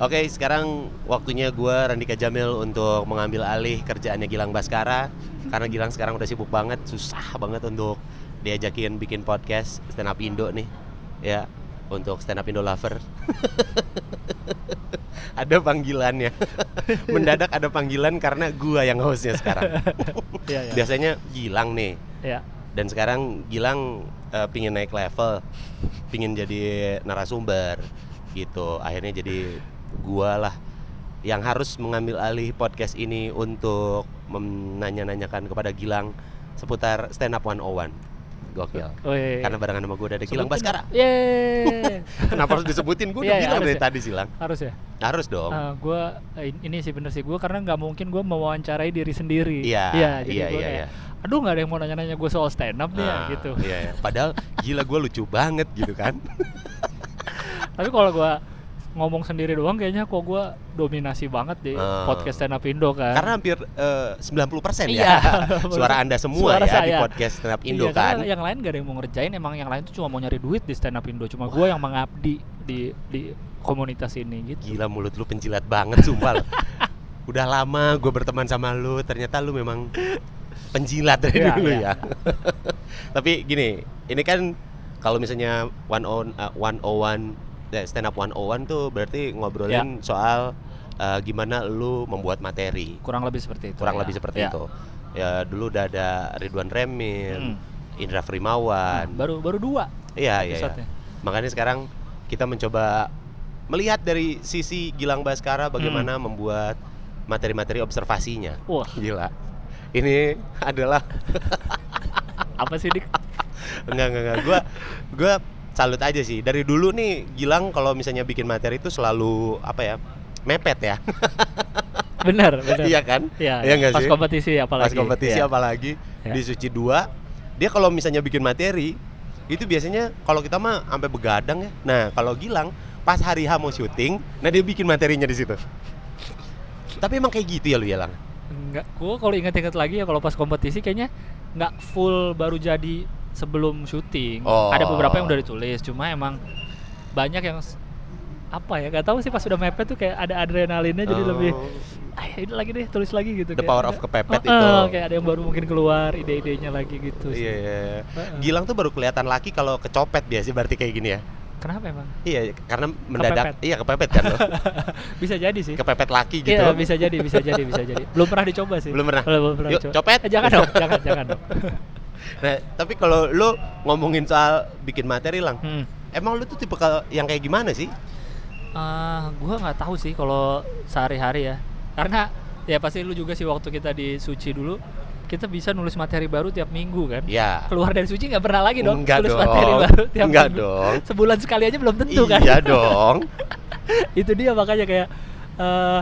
Oke, sekarang waktunya gua Randika Jamil untuk mengambil alih kerjaannya Gilang Baskara karena Gilang sekarang udah sibuk banget, susah banget untuk diajakin bikin podcast stand up Indo nih. Ya, untuk stand up Indo lover. ada panggilannya. Mendadak ada panggilan karena gua yang hostnya sekarang. Iya, iya. Biasanya Gilang nih. Iya. Dan sekarang Gilang eh, pingin naik level, pingin jadi narasumber gitu. Akhirnya jadi gua lah yang harus mengambil alih podcast ini untuk menanya-nanyakan kepada Gilang seputar stand up 101. Gokil. Wih. Karena barengan sama gue udah ada Gilang Baskara. Yeay. Kenapa harus disebutin? Gue udah Iya, iya, bilang dari ya. tadi Silang. Harus ya. Harus dong. Eh, gua eh, ini sih bener sih gue karena nggak mungkin gue mewawancarai diri sendiri. Iya, jadi iya, gua iya, kayak, iya. Aduh nggak ada yang mau nanya-nanya gue soal stand up nih ya Ah, gitu. Iya, iya. Padahal gila gue lucu banget gitu kan. Tapi kalau gue ngomong sendiri doang kayaknya kok gue dominasi banget di Ah. podcast stand up Indo kan. Karena hampir eh, 90% Iya. ya suara Anda semua Suara ya di saya. podcast stand up Indo iya, karena kan. yang lain gak ada yang mau ngerjain emang yang lain tuh cuma mau nyari duit di stand up Indo cuma gue yang mengabdi di di komunitas ini gitu Gila mulut lu penjilat banget sumpah. Udah lama gue berteman sama lu, ternyata lu memang penjilat dari Iya, dulu iya. ya. Tapi gini, ini kan kalau misalnya one on uh, 101 eh, stand up 101 tuh berarti ngobrolin Ya. soal uh, gimana lu membuat materi. kurang lebih seperti itu kurang ya. lebih seperti Ya. itu. Ya dulu udah ada Ridwan Remil, Hmm. Indra Frimawan. baru baru dua Iya iya. episode-nya. Makanya sekarang kita mencoba melihat dari sisi Gilang Baskara bagaimana Hmm. membuat materi-materi observasinya. wah Gila. Ini adalah apa sih dik enggak enggak enggak. Gua gua salut aja sih. Dari dulu nih Gilang kalau misalnya bikin materi itu selalu apa ya? mepet ya. benar benar Iya kan? Iya, Iya nggak pas sih? kompetisi apalagi Pas kompetisi Iya. apalagi Ya. di Suci 2 dia kalau misalnya bikin materi itu biasanya kalau kita mah sampai begadang ya. Nah, kalau Gilang pas hari H mau syuting, nah dia bikin materinya di situ. Tapi emang kayak gitu ya lu ya, Lang? Enggak, gua kalau ingat-ingat lagi ya kalau pas kompetisi kayaknya nggak full baru jadi sebelum syuting. Oh. Ada beberapa yang udah ditulis, cuma emang banyak yang apa ya? Gak tahu sih pas udah mepet tuh kayak ada adrenalinnya jadi Oh. lebih ah ini lagi deh tulis lagi gitu. The Kayak power ada- of kepepet Oh, itu. eh, kayak ada yang baru mungkin keluar ide-idenya lagi gitu. sih. Iya, iya. Heeh. Gilang tuh baru kelihatan laki kalau kecopet biasa berarti kayak gini ya. Kenapa emang? Iya, karena mendadak Kepepet. iya kepepet kan lo. bisa jadi sih. Kepepet laki gitu. Iya bisa jadi, bisa jadi, bisa jadi. Belum pernah dicoba sih. Belum pernah? Belum, belum pernah Yuk, dicoba. copet. Eh, jangan dong, jangan, jangan dong. Nah, tapi kalau lu ngomongin soal bikin materi, Lang. Hmm. Emang lu tuh tipe yang kayak gimana sih? Ah, gua nggak tahu sih kalau sehari-hari ya. Karena ya pasti lu juga sih waktu kita di Suci dulu, kita bisa nulis materi baru tiap minggu kan. Ya. Keluar dari Suci nggak pernah lagi dong Enggak dong. materi baru tiap Enggak minggu. dong. Sebulan sekali aja belum tentu kan. Iya dong. Itu dia makanya kayak eh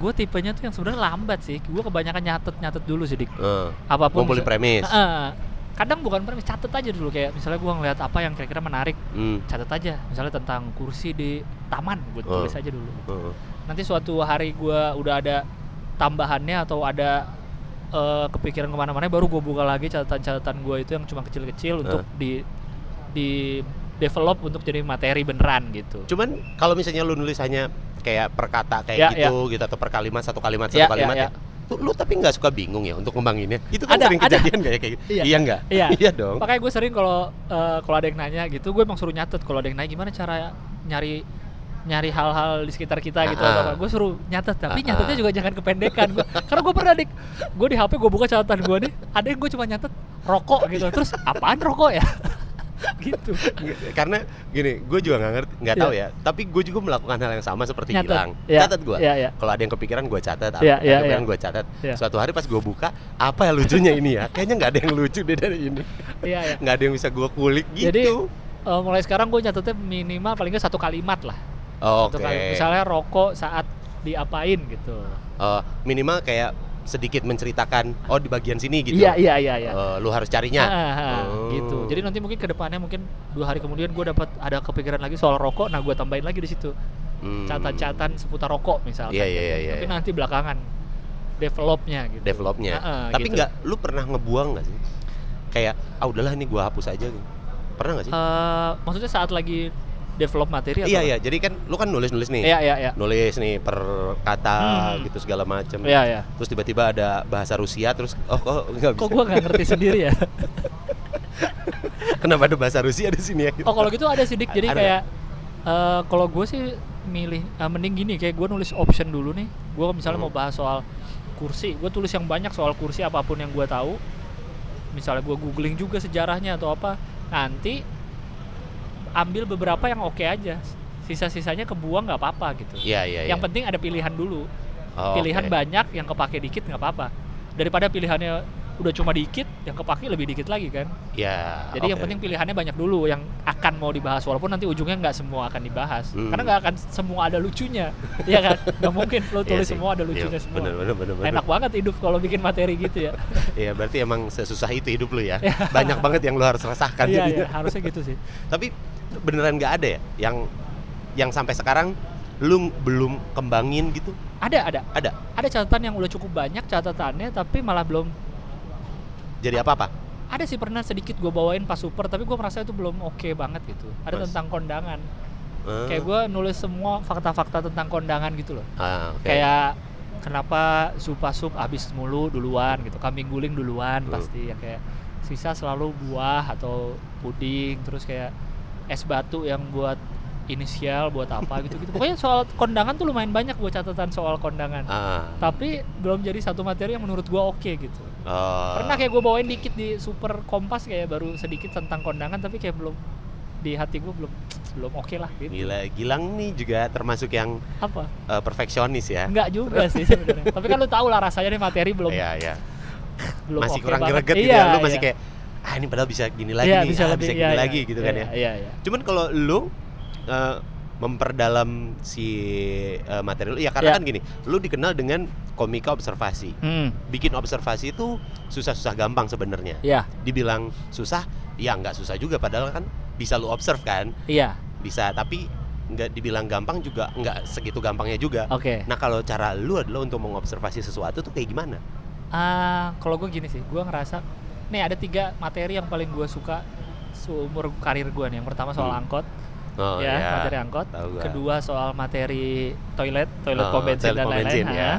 gue tipenya tuh yang sebenarnya lambat sih. Gue kebanyakan nyatet-nyatet dulu sih, Dik. Eh, Apa pun ngumpulin bisa- premis. Heeh. kadang bukan premis, catet aja dulu kayak misalnya gua ngeliat apa yang kira-kira menarik, Hmm. catat aja. Misalnya tentang kursi di taman, gue Oh. tulis aja dulu. Heeh. nanti suatu hari gua udah ada tambahannya atau ada eh, kepikiran ke mana-mana baru gue buka lagi catatan-catatan gua itu yang cuma kecil-kecil untuk di di develop untuk jadi materi beneran gitu Cuman kalau misalnya lu nulis hanya kayak per kata kayak Ya, gitu gitu atau per kalimat satu kalimat satu Ya, ya, kalimat ya, ya. Tuh, lu tapi nggak suka bingung ya untuk ngembanginnya itu kan Ada, sering ada. kejadian kayak kayak gitu Iya. iya nggak Iya. iya dong makanya gue sering kalau eh, kalau ada yang nanya gitu gue emang suruh nyatet kalau ada yang nanya gimana cara nyari nyari hal-hal di sekitar kita gitu atau ah. apa gue suruh nyatet tapi Ah, nyatetnya ah. juga jangan kependekan gua, karena gue pernah dik gue di HP gue buka catatan gue nih ada yang gue cuma nyatet rokok gitu terus apaan rokok ya gitu. Karena gini gue juga nggak ngerti nggak Iya. tahu ya. Tapi gue juga melakukan hal yang sama seperti Nyatet. Gilang. Iya, catat gue iya, iya. kalau ada yang kepikiran gue catat. Apa Iya, yang iya, kepikiran iya. gue catat. Suatu hari pas gue buka apa ya lucunya ini ya? Kayaknya nggak ada yang lucu deh dari ini. Nggak ada yang bisa gue kulik gitu. Jadi eh, mulai sekarang gue nyatetnya minimal paling nggak satu kalimat lah. Oh, oke. kali- Misalnya rokok saat diapain gitu. Eh, minimal kayak sedikit menceritakan oh di bagian sini gitu Iya iya iya iya. Eh, lu harus carinya Ah, ah, ah, Oh. gitu. Jadi nanti mungkin ke depannya mungkin dua hari kemudian gue dapat ada kepikiran lagi soal rokok. Nah gue tambahin lagi di situ Hmm. catatan-catatan seputar rokok misalnya. Iya, iya, iya, Tapi iya. nanti belakangan developnya gitu. developnya ah, tapi gitu. nggak lu pernah ngebuang nggak sih kayak ah udahlah ini gua hapus aja gitu pernah nggak sih Eh, maksudnya saat lagi develop materi atau Iya iya, jadi kan lu kan nulis-nulis nih. Iya iya iya. Nulis nih per kata Hmm. gitu segala macam. Iya iya. Terus tiba-tiba ada bahasa Rusia terus oh kok nggak bisa. Kok gua nggak ngerti sendiri ya? Kenapa ada bahasa Rusia di sini ya? Oh kalau gitu ada sih Dik. Jadi Ada. kayak eh, kalau gue sih milih eh, mending gini kayak gue nulis option dulu nih. Gue misalnya Hmm. mau bahas soal kursi, gue tulis yang banyak soal kursi apa pun yang gue tahu. Misalnya gue googling juga sejarahnya atau apa. Nanti ambil beberapa yang oke aja. Sisa-sisanya kebuang nggak apa-apa gitu. Iya iya iya. Yang penting ada pilihan dulu. Oh, pilihan oke. banyak yang kepake dikit nggak apa-apa. Daripada pilihannya udah cuma dikit, yang kepake lebih dikit lagi kan. Iya. Jadi yang oke. penting pilihannya banyak dulu yang akan mau dibahas walaupun nanti ujungnya nggak semua akan dibahas Hmm. karena nggak akan semua ada lucunya ya kan nggak mungkin lo Iya tulis sih. semua ada lucunya semua Bener bener bener. bener. enak banget hidup kalau bikin materi gitu ya Iya berarti emang sesusah itu hidup lu ya. Banyak banget yang lu harus rasakan iya iya harusnya gitu sih Tapi beneran nggak ada ya yang yang sampai sekarang lu belum kembangin gitu? ada ada Ada. ada catatan yang udah cukup banyak catatannya tapi malah belum Jadi apa-apa? ada sih pernah sedikit gue bawain pas super tapi gue merasa itu belum oke banget gitu ada Mas. tentang kondangan Eh, kayak gue nulis semua fakta-fakta tentang kondangan gitu loh ah, oke. kayak kenapa supa sup habis mulu duluan gitu kambing guling duluan Hmm. pasti ya kayak sisa selalu buah atau puding terus kayak es batu yang buat inisial buat apa gitu gitu pokoknya soal kondangan tuh lumayan banyak gue catatan soal kondangan Ah, tapi belum jadi satu materi yang menurut gue oke gitu oh. pernah kayak gue bawain dikit di super kompas kayak baru sedikit tentang kondangan tapi kayak belum di hati gue belum belum oke lah gitu Gila, Gilang nih juga termasuk yang apa eh, perfeksionis ya. Enggak juga sih sebenarnya tapi kan lu tahu lah rasanya nih materi belum Iya, iya. belum Masih oke kurang banget. greget gitu Iya, ya. Lu masih iya. kayak ah ini padahal bisa gini lagi nih, bisa ah, lebih bisa gini iya, lagi iya, gitu kan iya, ya. Iya, iya. Cuman kalau lu eh, memperdalam si eh, materi lu ya karena Iya. kan gini, lu dikenal dengan komika observasi. Hmm, Bikin observasi itu susah-susah gampang sebenarnya. iya, Dibilang susah, ya nggak susah juga padahal kan bisa lu observe kan, iya. bisa tapi nggak dibilang gampang juga nggak segitu gampangnya juga. Oke. Nah kalau cara lu adalah untuk mengobservasi sesuatu tuh kayak gimana? Ah, kalau gue gini sih, gue ngerasa nih ada tiga materi yang paling gue suka seumur karir gue nih. Yang pertama soal Hmm. angkot, Oh ya, iya. materi angkot. Kedua soal materi toilet, toilet Oh, pom bensin dan lain-lain. ya.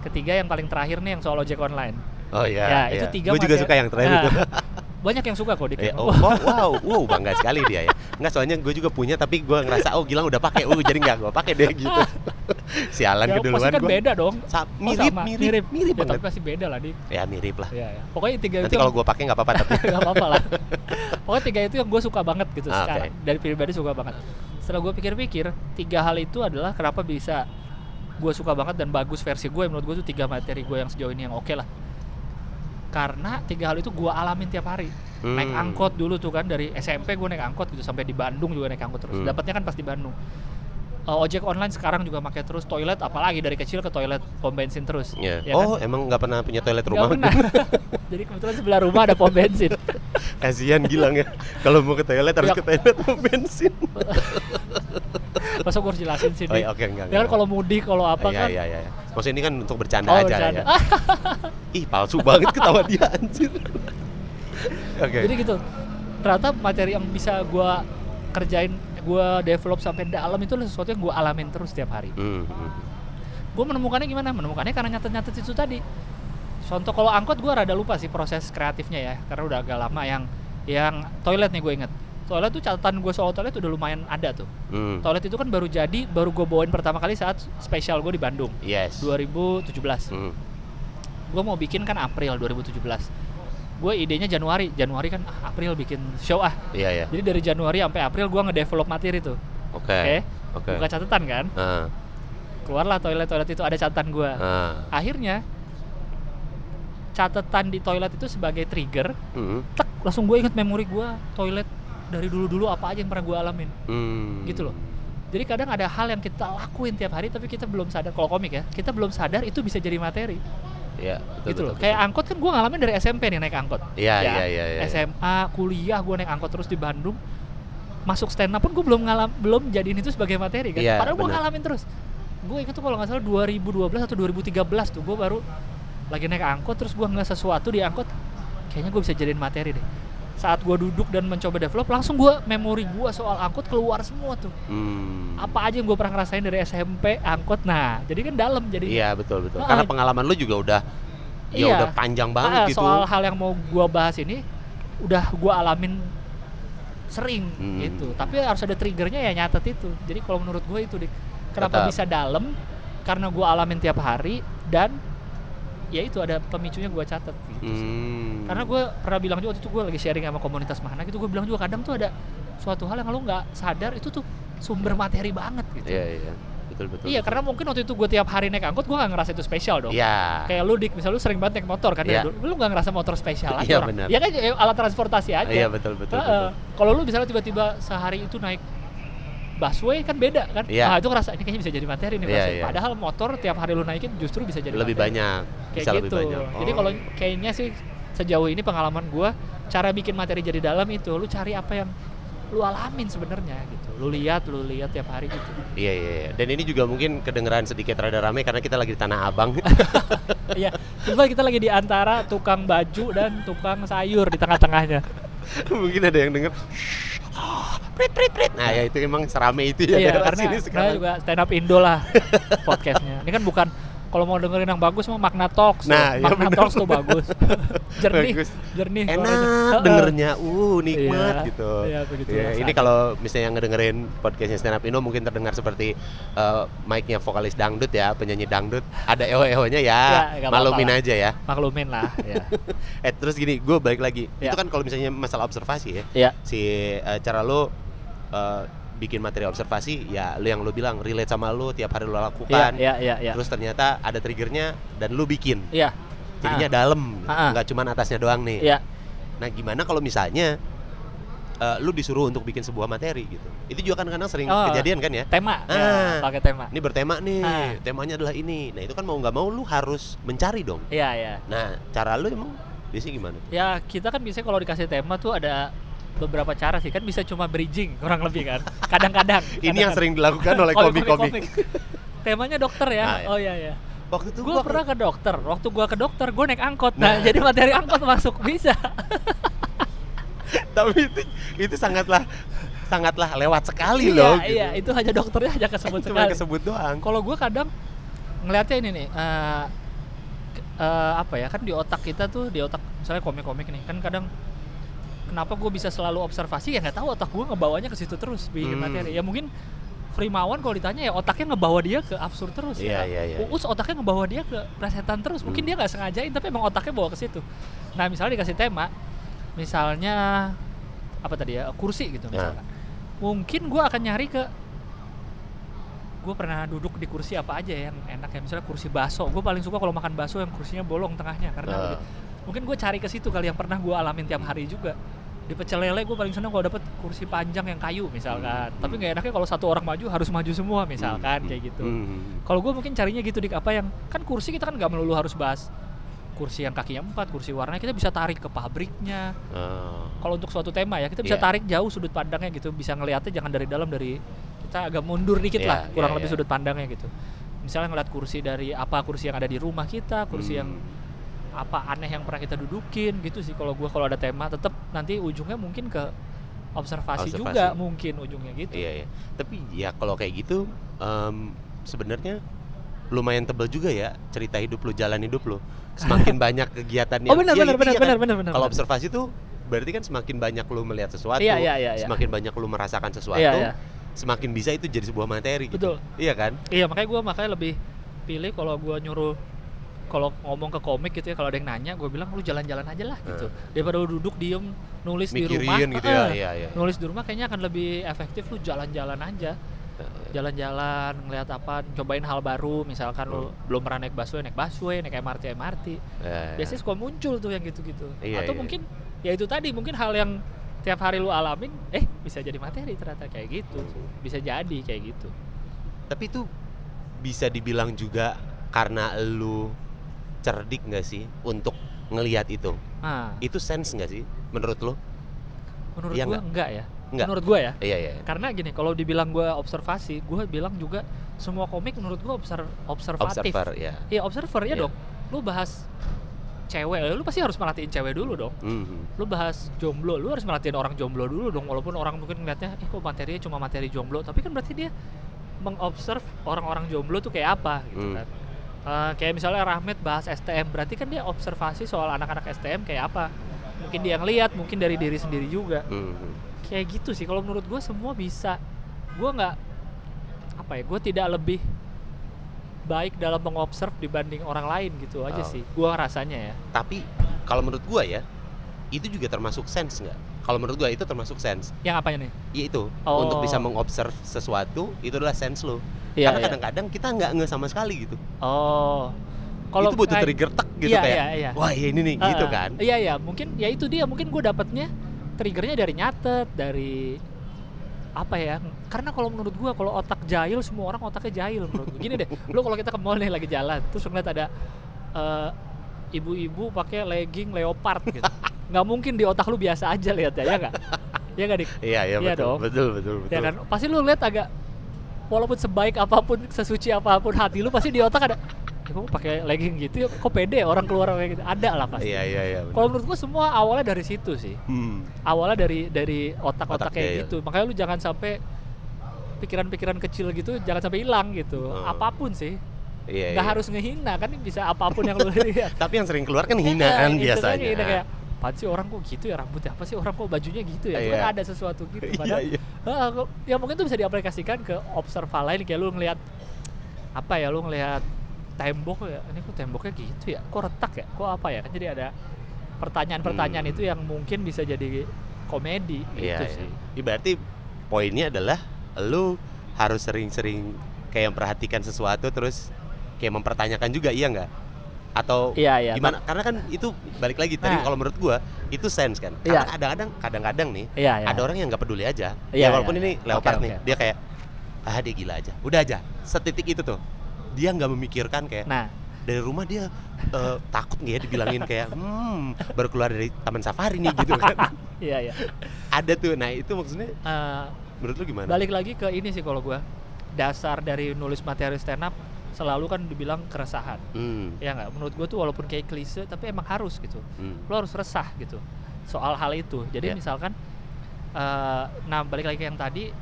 Ketiga yang paling terakhir nih yang soal ojek online. Oh iya. Ya, itu tiga Gue juga suka yang terakhir Nah, itu. Banyak yang suka kok di Eh, oh, wow, wow, wow, bangga sekali dia ya. Enggak soalnya gue juga punya tapi gue ngerasa oh Gilang udah pakai, uh jadi nggak gue pakai deh gitu. Sialan Ya, keduluan kan beda dong. Sa- Oh, mirip, sama. mirip, mirip, Ya, tapi pasti beda lah, Dik. Ya mirip lah. Ya, ya. Pokoknya tiga Nanti itu kalau gue pakai nggak apa-apa tapi. nggak apa-apa lah pokoknya tiga itu yang gue suka banget gitu Ah, sekarang dari pribadi suka banget setelah gue pikir-pikir tiga hal itu adalah kenapa bisa gue suka banget dan bagus versi gue menurut gue tuh tiga materi gue yang sejauh ini yang oke lah karena tiga hal itu gue alamin tiap hari naik Hmm. angkot dulu tuh kan dari SMP gue naik angkot gitu sampai di Bandung juga naik angkot terus Hmm. dapatnya kan pas di Bandung Eh, ojek online sekarang juga pakai terus toilet apalagi dari kecil ke toilet pom bensin terus Ya. ya kan? oh emang nggak pernah punya toilet rumah? pernah. jadi kebetulan sebelah rumah ada pom bensin Kasihan Gilang ya. Kalau mau ke toilet harus Ya. ke toilet mau bensin. masa gue harus jelasin sih Oh iya, oke enggak. Ya kan kalau mudik kalau apa Iya kan iya iya. Maksudnya ini kan untuk bercanda Oh, aja bercanda. ya. Ih palsu banget ketawa dia anjir. Oke. Jadi gitu. Ternyata materi yang bisa gua kerjain, gua develop sampai dalam itu sesuatu yang gua alamin terus setiap hari. Hmm, hmm. Gua menemukannya gimana? Menemukannya karena nyatet-nyatet itu tadi. Contoh kalau angkot gua rada lupa sih proses kreatifnya ya, karena udah agak lama yang yang toilet nih gue inget. Toilet tuh catatan gue soal toilet udah lumayan ada tuh. Hmm. Toilet itu kan baru jadi, baru gue bawain pertama kali saat spesial gue di Bandung Yes. 2017. Hmm. gue mau bikin kan April 2017 gue idenya Januari Januari kan ah, April bikin show ah Iya ya. jadi dari Januari sampai April gue ngedevelop materi tuh Oke. oke Oke. buka catatan kan Ah, keluarlah toilet toilet itu ada catatan gue ah. akhirnya catatan di toilet itu sebagai trigger Hmm. tek langsung gue inget memori gue toilet dari dulu dulu apa aja yang pernah gue alamin Hmm. gitu loh jadi kadang ada hal yang kita lakuin tiap hari tapi kita belum sadar kalau komik ya kita belum sadar itu bisa jadi materi Iya, betul, gitu loh. betul, Kayak angkot kan gue ngalamin dari SMP nih naik angkot. Iya, Ya, iya, iya, iya. SMA, kuliah gue naik angkot terus di Bandung. Masuk stand up pun gue belum ngalam, belum jadiin itu sebagai materi kan. Iya, Padahal gue ngalamin terus. Gue ingat tuh kalau nggak salah 2012 atau 2013 tuh gue baru lagi naik angkot terus gue nggak sesuatu di angkot. Kayaknya gue bisa jadiin materi deh. Saat gue duduk dan mencoba develop langsung gue memori gue soal angkot keluar semua tuh Hmm. apa aja yang gue pernah ngerasain dari SMP angkot nah jadi kan dalam jadi Iya betul betul. Ah, Karena pengalaman lu juga udah ya Iya. udah panjang banget Ah, gitu. soal hal yang mau gue bahas ini udah gue alamin sering Hmm. gitu tapi harus ada triggernya ya nyatet itu jadi kalau menurut gue itu dik kenapa Tetap. bisa dalam karena gue alamin tiap hari dan ya itu ada pemicunya gue catet gitu sih. Hmm. karena gue pernah bilang juga waktu itu gue lagi sharing sama komunitas mana gitu gue bilang juga kadang tuh ada suatu hal yang lo nggak sadar itu tuh sumber materi banget gitu Iya iya. Betul betul. iya betul. karena mungkin waktu itu gue tiap hari naik angkot gue nggak ngerasa itu spesial dong Iya. kayak lu dik misal lu sering banget naik motor kan Iya. ya, lu nggak ngerasa motor spesial aja Iya, benar. ya kan ya, alat transportasi aja Iya betul betul. Heeh. betul. kalau lu misalnya tiba-tiba sehari itu naik busway kan beda kan Iya. nah itu ngerasa ini kayaknya bisa jadi materi nih busway. iya. padahal motor tiap hari lu naikin justru bisa jadi Lebih materi. banyak. kayak Bisa lebih gitu banyak. jadi Oh. kalau kayaknya sih sejauh ini pengalaman gua cara bikin materi jadi dalam itu lu cari apa yang lu alamin sebenarnya gitu lu lihat lu lihat tiap hari gitu Iya iya iya. Dan ini juga mungkin kedengeran sedikit rada rame karena kita lagi di Tanah Abang. iya kebetulan kita lagi di antara tukang baju dan tukang sayur di tengah-tengahnya mungkin ada yang denger prit prit prit. Nah, ya itu emang serame itu ya iya karena sini sekarang. juga stand up Indo lah podcastnya ini kan bukan kalau mau dengerin yang bagus mah Magna Talks tuh. Nah, iya Magna bener. Talks tuh bagus jernih Bagus. jernih. Enak dengernya, uh nikmat Iya, gitu. iya, begitu Iya, rasanya. ini kalau misalnya yang ngedengerin podcastnya Stand Up Indo mungkin terdengar seperti eh, mic-nya vokalis dangdut ya, penyanyi dangdut. Ada eho-ehonya ya, Ya, apa-apa aja ya. maklumin lah ya Eh terus gini, gue balik lagi. Ya. Itu kan kalau misalnya masalah observasi ya, ya si eh, cara lo eh, bikin materi observasi, ya lo yang lo bilang relate sama lo tiap hari ya lakukan. ya ya ya Terus ternyata ada triggernya dan lo bikin. ya Jadinya dalam, Ah, ah. nggak cuma atasnya doang nih. ya Nah, gimana kalau misalnya eh, lu disuruh untuk bikin sebuah materi gitu? Itu juga kan kadang sering Oh. kejadian kan ya? tema Ah. ya, pakai tema Ini bertema nih, Ah. temanya adalah ini. Nah, itu kan mau nggak mau lu harus mencari dong. ya ya Nah, cara lu emang biasanya gimana? ya kita kan biasanya kalau dikasih tema tuh ada beberapa cara sih kan bisa cuma bridging kurang lebih kan kadang-kadang Ini yang kadang-kadang. sering dilakukan oleh Oh, komik-komik. temanya dokter ya Ah, ya. oh iya ya Waktu itu gue gua pernah ke dokter waktu gue ke dokter gue naik angkot Nah. nah, jadi materi angkot masuk bisa tapi itu itu sangatlah sangatlah lewat sekali iya loh. gitu. iya itu hanya dokternya aja kesebut Cuma sekali kesebut doang. kalau gue kadang ngelihatnya ini nih eh, ke- eh, apa ya kan di otak kita tuh di otak misalnya komik-komik nih kan kadang kenapa gue bisa selalu observasi ya nggak tahu otak gue ngebawanya ke situ terus bikin Hmm. materi ya mungkin Frimawan kalau ditanya ya otaknya ngebawa dia ke absurd terus Iya, ya. iya, iya. Uus otaknya ngebawa dia ke presetan terus. Mungkin Hmm. dia nggak sengajain tapi emang otaknya bawa ke situ. Nah, misalnya dikasih tema misalnya apa tadi ya? kursi gitu misalkan. Mungkin gua akan nyari ke gue pernah duduk di kursi apa aja yang enak ya misalnya kursi baso gue paling suka kalau makan baso yang kursinya bolong tengahnya karena Ah. Mungkin gue cari ke situ kali yang pernah gue alamin tiap hari juga di pecel lele gue paling seneng kalau dapet kursi panjang yang kayu misalkan Hmm. tapi nggak enaknya kalau satu orang maju harus maju semua misalkan Hmm. kayak gitu Hmm. kalau gue mungkin carinya gitu dik apa yang kan kursi kita kan nggak melulu harus bahas kursi yang kakinya empat kursi warnanya kita bisa tarik ke pabriknya Ah. kalau untuk suatu tema ya kita bisa Iya. tarik jauh sudut pandangnya gitu bisa ngelihatnya jangan dari dalam dari kita agak mundur dikit Iya, lah kurang iya, lebih iya. sudut pandangnya gitu misalnya ngeliat kursi dari apa kursi yang ada di rumah kita kursi yang Hmm. Apa aneh yang pernah kita dudukin gitu sih kalau gua kalau ada tema tetap nanti ujungnya mungkin ke observasi, Observasi. juga mungkin ujungnya gitu Iya ya. Tapi ya kalau kayak gitu em, sebenarnya lumayan tebel juga ya cerita hidup lu, jalan hidup lu. Semakin banyak kegiatan yang oh benar Iya, benar iya benar kan? benar benar benar Kalau benar. observasi tuh berarti kan semakin banyak lu melihat sesuatu, Iya, iya, iya, iya. semakin banyak lu merasakan sesuatu, Iya, iya. semakin bisa itu jadi sebuah materi gitu. Betul. Iya kan? Iya makanya gue makanya lebih pilih kalau gua nyuruh kalau ngomong ke komik gitu ya kalau ada yang nanya gue bilang lu jalan-jalan aja lah gitu. Daripada lu duduk diem nulis di rumah Mikirin gitu ya. eh, Iya, iya. nulis di rumah kayaknya akan lebih efektif lu jalan-jalan aja. Jalan-jalan ngeliat apa cobain hal baru misalkan lu belum pernah naik busway naik busway naik MRT MRT Eh, biasanya suka muncul tuh yang gitu-gitu. Iya, atau iya. mungkin ya itu tadi mungkin hal yang tiap hari lu alamin eh bisa jadi materi ternyata kayak gitu. Bisa jadi kayak gitu. Tapi itu bisa dibilang juga karena lu cerdik nggak sih untuk ngelihat itu? nah Itu sense nggak sih menurut lu? menurut Iya gua nggak? enggak ya Nggak. menurut gua ya Iya iya. karena gini kalau dibilang gue observasi gue bilang juga semua komik menurut gue obser observatif Observer ya. iya observer ya Iya. dong lu bahas cewek, lu pasti harus merhatiin cewek dulu dong. Mhm. Lu bahas jomblo, lu harus merhatiin orang jomblo dulu dong. Walaupun orang mungkin ngeliatnya, eh kok materinya cuma materi jomblo, tapi kan berarti dia mengobserv orang-orang jomblo tuh kayak apa gitu Hmm. kan. Eh, kayak misalnya Rahmat bahas STM, berarti kan dia observasi soal anak-anak STM kayak apa. Mungkin dia ngeliat, mungkin dari diri sendiri juga. Mhm. Kayak gitu sih. Kalau menurut gue semua bisa. Gue nggak apa ya? Gue tidak lebih baik dalam mengobserv dibanding orang lain gitu aja Oh. sih. Gue rasanya ya. Tapi kalau menurut gua ya, itu juga termasuk sense nggak? Kalau menurut gua itu termasuk sense. Yang apanya nih? Iya itu Oh. untuk bisa mengobserv sesuatu itu adalah sense lo. Iya, Karena iya. kadang-kadang kita nggak nge sama sekali gitu. Oh. itu butuh trigger tek gitu iya, kayak. iya, iya. Wah iya ini nih gitu Ah, kan. Iya iya, mungkin ya itu dia mungkin gue dapatnya triggernya dari nyatet, dari apa ya? Karena kalau menurut gue kalau otak jahil semua orang otaknya jahil menurut gue. Gini deh, lu kalau kita ke mall nih lagi jalan, terus ngeliat ada eh, ibu-ibu pakai legging leopard gitu. nggak mungkin di otak lu biasa aja lihat ya, ya nggak? Ya nggak dik? Iya iya Iya betul, dong. betul betul betul. Ya kan? Pasti lu lihat agak walaupun sebaik apa pun, sesuci apa pun hati lu pasti di otak ada "Ya, kok pakai legging gitu ya, kok pede ya orang keluar kayak gitu. Ada lah pasti. Iya iya iya. Kalau menurut gua semua awalnya dari situ sih. Hmm. Awalnya dari dari otak-otak Otak, kayak iya, iya. gitu. Makanya lu jangan sampai pikiran-pikiran kecil gitu jangan sampai hilang gitu. Oh. Apa pun sih. Iya. Nggak iya. harus ngehina kan bisa apa pun yang lu lihat. Tapi yang sering keluar kan hinaan Iya, itu kan biasanya. gitu kayak Apaan sih orang kok gitu ya rambutnya apa sih orang kok bajunya gitu ya Iya. kan ada sesuatu gitu Iya, padahal iya. Ah, kok- ya mungkin itu bisa diaplikasikan ke observa lain kayak lu ngelihat apa ya lu ngelihat tembok ya ini kok temboknya gitu ya kok retak ya kok apa ya kan jadi ada pertanyaan-pertanyaan Hmm. itu yang mungkin bisa jadi komedi Iya, gitu iya. sih Ih, berarti poinnya adalah lu harus sering-sering kayak memperhatikan sesuatu terus kayak mempertanyakan juga iya nggak? Atau Iya, iya. gimana? Karena kan itu balik lagi tadi Nah. kalau menurut gua itu sense kan. Iya. Karena kadang-kadang kadang-kadang nih Iya, iya. ada orang yang nggak peduli aja. Iya, ya walaupun iya, ini iya. leopard Oke, nih, oke. dia kayak ah dia gila aja. Udah aja. Setitik itu tuh. Dia nggak memikirkan kayak nah dari rumah dia eh, takut nggak ya dibilangin kayak hmm baru keluar dari taman safari nih gitu kan. iya iya ada tuh. Nah, itu maksudnya Eh, menurut lu gimana? balik lagi ke ini sih kalau gua dasar dari nulis materi stand up selalu kan dibilang keresahan Hmm. ya nggak menurut gue tuh walaupun kayak klise tapi emang harus gitu hmm. lo harus resah gitu soal hal itu jadi Ya. misalkan eh, nah balik lagi ke yang tadi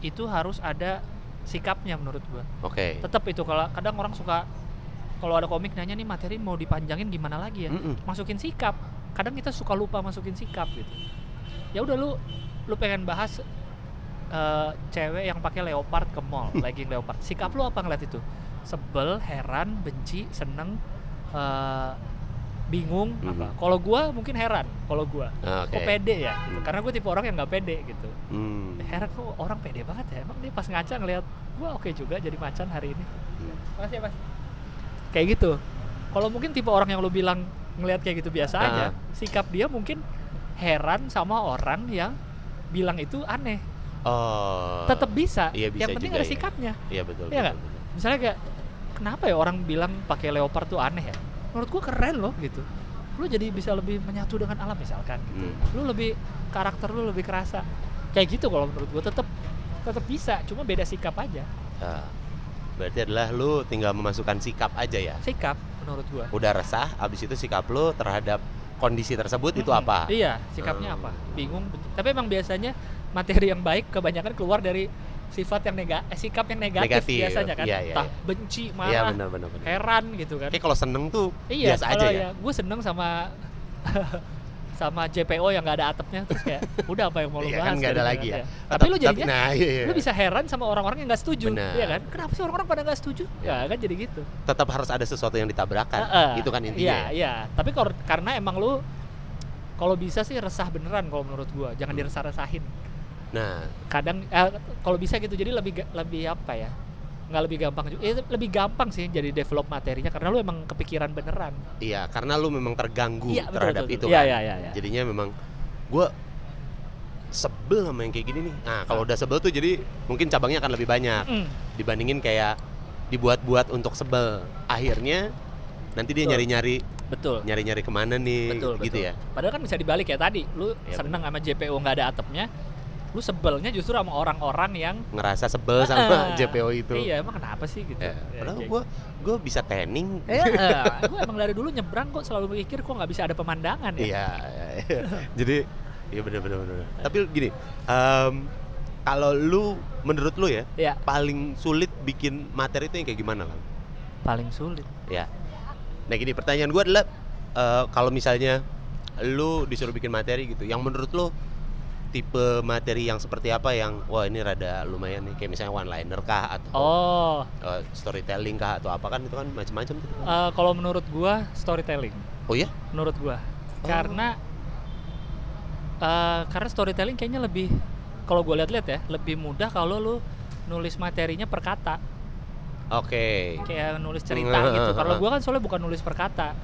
itu harus ada sikapnya menurut gue Oke. tetap itu kalau kadang orang suka kalau ada komik nanya nih materi mau dipanjangin gimana lagi ya Mm-mm. masukin sikap kadang kita suka lupa masukin sikap gitu ya udah lu lu pengen bahas eh, cewek yang pakai leopard ke mall legging leopard sikap lu apa ngeliat itu sebel heran benci seneng eh, bingung apa Mhm. kalau gua mungkin heran kalau gua Oke. kok pede ya Hmm. karena gue tipe orang yang nggak pede gitu Hmm. heran kok orang pede banget ya emang dia pas ngaca ngeliat gua oke juga jadi macan hari ini Hmm. Makasih ya, Mas. Kayak gitu. Kalau mungkin tipe orang yang lu bilang ngelihat kayak gitu biasa aja, Ah. sikap dia mungkin heran sama orang yang bilang itu aneh. Oh. Tetap bisa. Iya, bisa yang penting ada ya. sikapnya. Iya betul. Iya betul, nggak? betul. Misalnya kayak kenapa ya orang bilang pakai leopard tuh aneh ya? Menurut gua keren loh gitu. Lu jadi bisa lebih menyatu dengan alam misalkan. Hmm. Lu lebih karakter lu lebih kerasa. Kayak gitu kalau menurut gua tetap tetap bisa, cuma beda sikap aja. Ah. berarti adalah lu tinggal memasukkan sikap aja ya. Sikap menurut gua. Udah resah, abis itu sikap lu terhadap kondisi tersebut itu Mm-mm. apa? Iya, sikapnya Hmm. apa? Bingung. Tapi emang biasanya materi yang baik kebanyakan keluar dari sifat yang negatif, eh, sikap yang negatif, Negatif, biasanya kan. iya, iya, Entah iya. benci, Iya marah, benar benar benar. heran gitu kan. Kayak kalau seneng tuh iya, biasa aja kalau ya. Gue seneng sama sama JPO yang nggak ada atapnya terus kayak udah apa yang mau lu Iya bahas kan nggak ada gitu lagi kan, ya. Tapi lu Tapi- jadinya nah, iya, iya. lu bisa heran sama orang-orang yang nggak setuju, Benar. iya kan? Kenapa sih orang-orang pada nggak setuju? Iya. Ya kan jadi gitu. tetap harus ada sesuatu yang ditabrakan. Heeh. Itu kan intinya. Iya, ya? iya. Tapi kor- karena emang lu kalau bisa sih resah beneran kalau menurut gua, jangan Hmm. diresah-resahin. Nah, Kadang eh, kalau bisa gitu jadi lebih lebih apa ya? nggak lebih gampang juga. Eh, lebih gampang sih jadi develop materinya karena lu emang kepikiran beneran. iya karena lu memang terganggu Iya, betul, terhadap betul, itu betul. Iya, kan. iya, iya, iya. Jadinya memang gua sebel sama yang kayak gini nih. Nah, kalau udah sebel tuh jadi mungkin cabangnya akan lebih banyak Mm. dibandingin kayak dibuat-buat untuk sebel. Akhirnya nanti dia nyari-nyari Betul. nyari-nyari ke mana nih Betul, gitu betul. ya. Padahal kan bisa dibalik ya tadi, lu Iya, seneng sama JPO nggak ada atapnya, lu sebelnya justru sama orang-orang yang ngerasa sebel sama JPO itu. Iya, emang kenapa sih gitu? Ya, Ya, padahal gue gue bisa tanning. Eh, gue emang dari dulu nyebrang kok selalu berpikir kok nggak bisa ada pemandangan ya. Iya, iya, iya. jadi iya benar benar benar. Tapi gini, em, kalau lu menurut lu ya Iya, paling sulit bikin materi itu yang kayak gimana lah? paling sulit. Ya. Nah gini pertanyaan gue adalah eh, kalau misalnya lu disuruh bikin materi gitu, yang menurut lu tipe materi yang seperti apa yang wah ini rada lumayan nih kayak misalnya one liner kah atau Oh, eh, storytelling kah atau apa kan itu kan macam-macam tuh. eh, kalau menurut gua storytelling. Oh ya? Menurut gua. Oh. Karena eh, karena storytelling kayaknya lebih kalau gua lihat-lihat ya, lebih mudah kalau lu nulis materinya per kata. Oke. Kayak nulis cerita gitu. Kalau gua kan soalnya bukan nulis per kata.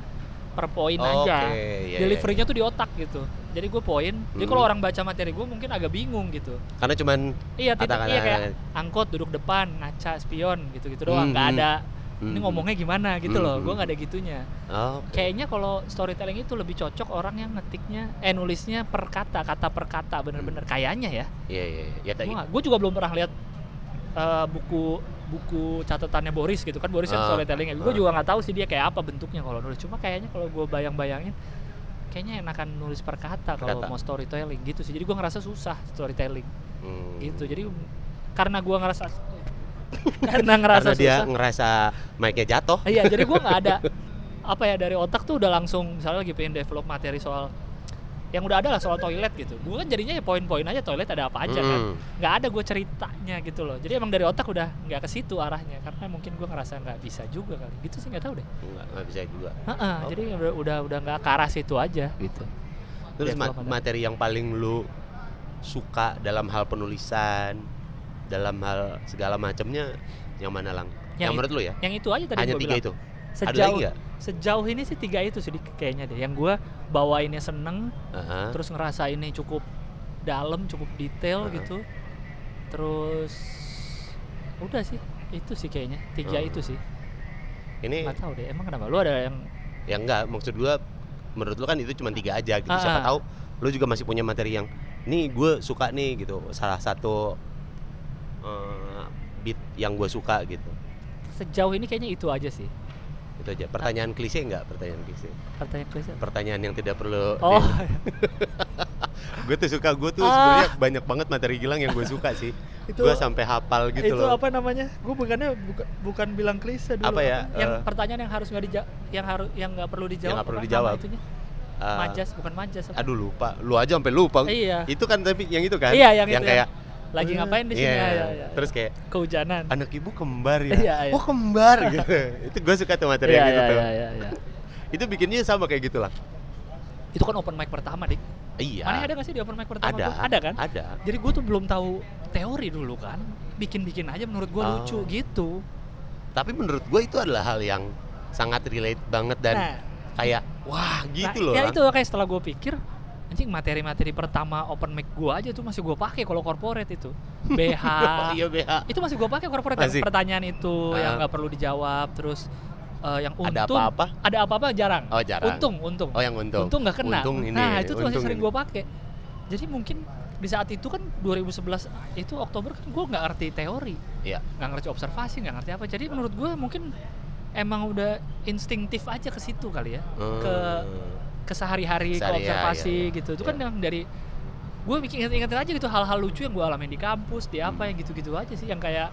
Per poin aja. Oke, iya, iya, Deliverynya tuh di otak gitu. Jadi gue poin. Jadi kalau Hmm. orang baca materi gue mungkin agak bingung gitu. Karena cuman Iya, titik iya kayak angkot duduk depan, ngaca spion gitu-gitu doang, Hmm, ada. hmm. Ini ngomongnya gimana gitu Hmm, loh, hmm. gue nggak ada gitunya. Oh, oke. Kayaknya kalau storytelling itu lebih cocok orang yang ngetiknya, eh nulisnya per kata, kata per kata, bener-bener. Kayaknya ya. Iya iya iya. Ya, Gue juga belum pernah lihat eh, buku buku catatannya Boris gitu kan, Boris yang Ah, storytellingnya. Gue ah. juga nggak tahu sih dia kayak apa bentuknya kalau nulis. Cuma kayaknya kalau gue bayang-bayangin, kayaknya enakan nulis per kata kalau mau storytelling gitu sih. Jadi gue ngerasa susah storytelling Hmm. gitu jadi karena gua ngerasa karena ngerasa Karena dia susah ngerasa mic-nya jatuh. iya jadi gua nggak ada apa ya dari otak tuh udah langsung misalnya lagi pengen develop materi soal yang udah ada lah soal toilet gitu gua kan jadinya ya poin-poin aja toilet ada apa aja kan Hmm. nggak ada gue ceritanya gitu loh jadi emang dari otak udah nggak ke situ arahnya karena mungkin gua ngerasa nggak bisa juga kali gitu sih nggak tahu deh Nggak, nggak bisa juga. Heeh, Oh. jadi udah udah udah nggak ke arah situ aja gitu Terus ma- materi. yang paling lu suka dalam hal penulisan, dalam hal segala macamnya yang mana lang? Yang, Yang menurut lu ya? yang itu aja tadi Hanya tiga bilang. itu. Sejauh sejauh ini sih tiga itu sih kayaknya deh yang gua bawainnya seneng Aha. terus ngerasa ini cukup dalam cukup detail Heeh. gitu terus udah sih itu sih kayaknya tiga Hmm. itu sih Ini nggak tahu deh emang kenapa lu ada yang ya enggak maksud gua menurut lu kan itu cuma tiga aja gitu. Ah, Siapa ah. tahu lu juga masih punya materi yang nih gue suka nih gitu. Salah satu eh, beat yang gue suka gitu. sejauh ini kayaknya itu aja sih Itu aja. Pertanyaan klise enggak? Pertanyaan klise. pertanyaan klise? Pertanyaan yang tidak perlu oh. gue tuh suka gue tuh Ah. sebenarnya banyak banget materi Gilang yang gue suka sih. Itu gue sampai hafal gitu itu loh. apa namanya? Gue bukannya buka- bukan bilang klise dulu Apa ya, yang eh, pertanyaan yang harus nggak dijawab yang harus yang nggak perlu dijawab nggak perlu apa dijawab. Eh, majas bukan majas apa? aduh lupa. Lu aja sampai lupa. Iya. Itu kan tapi yang itu kan? Iya, yang itu kayak lagi ngapain di sini? Iya, ya, ya, ya. terus kayak kehujanan. Anak ibu kembar ya? Iya, iya. oh kembar gitu. Itu gue suka tuh materi Iya, yang gitu iya, tuh iya, iya, iya. itu bikinnya sama kayak gitu lah itu kan open mic pertama dik. Iya. Mana ada nggak sih di open mic pertama ada gua? ada kan? ada. Jadi gue tuh belum tahu teori dulu kan. Bikin bikin aja menurut gue Oh. lucu gitu. Tapi menurut gue itu adalah hal yang sangat relate banget dan nah, kayak wah gitu nah, loh. ya itu kayak setelah gue pikir anjing materi-materi pertama open mic gue aja tuh masih gue pakai kalau corporate itu. BH oh, iya BH itu masih gue pakai corporate yang Masih? pertanyaan itu yang Ah. nggak perlu dijawab terus eh, yang untung. ada apa-apa? Ada apa-apa? Jarang. Oh jarang. Untung untung. Oh yang untung. Untung nggak kena. Untung ini. Nah itu tuh masih sering gue pakai. Jadi mungkin di saat itu kan 2011 itu Oktober kan gue nggak ngerti teori. Iya. nggak ngerti observasi nggak ngerti apa. Jadi menurut gue mungkin emang udah instingtif aja ke situ kali ya. Hmm. ke sehari-hari ke Sehari, ya, observasi ya, ya. gitu. Itu kan Ya. yang dari gue bikin inget-ingetin aja gitu hal-hal lucu yang gue alamin di kampus di apa Hmm. yang gitu-gitu aja sih. Yang kayak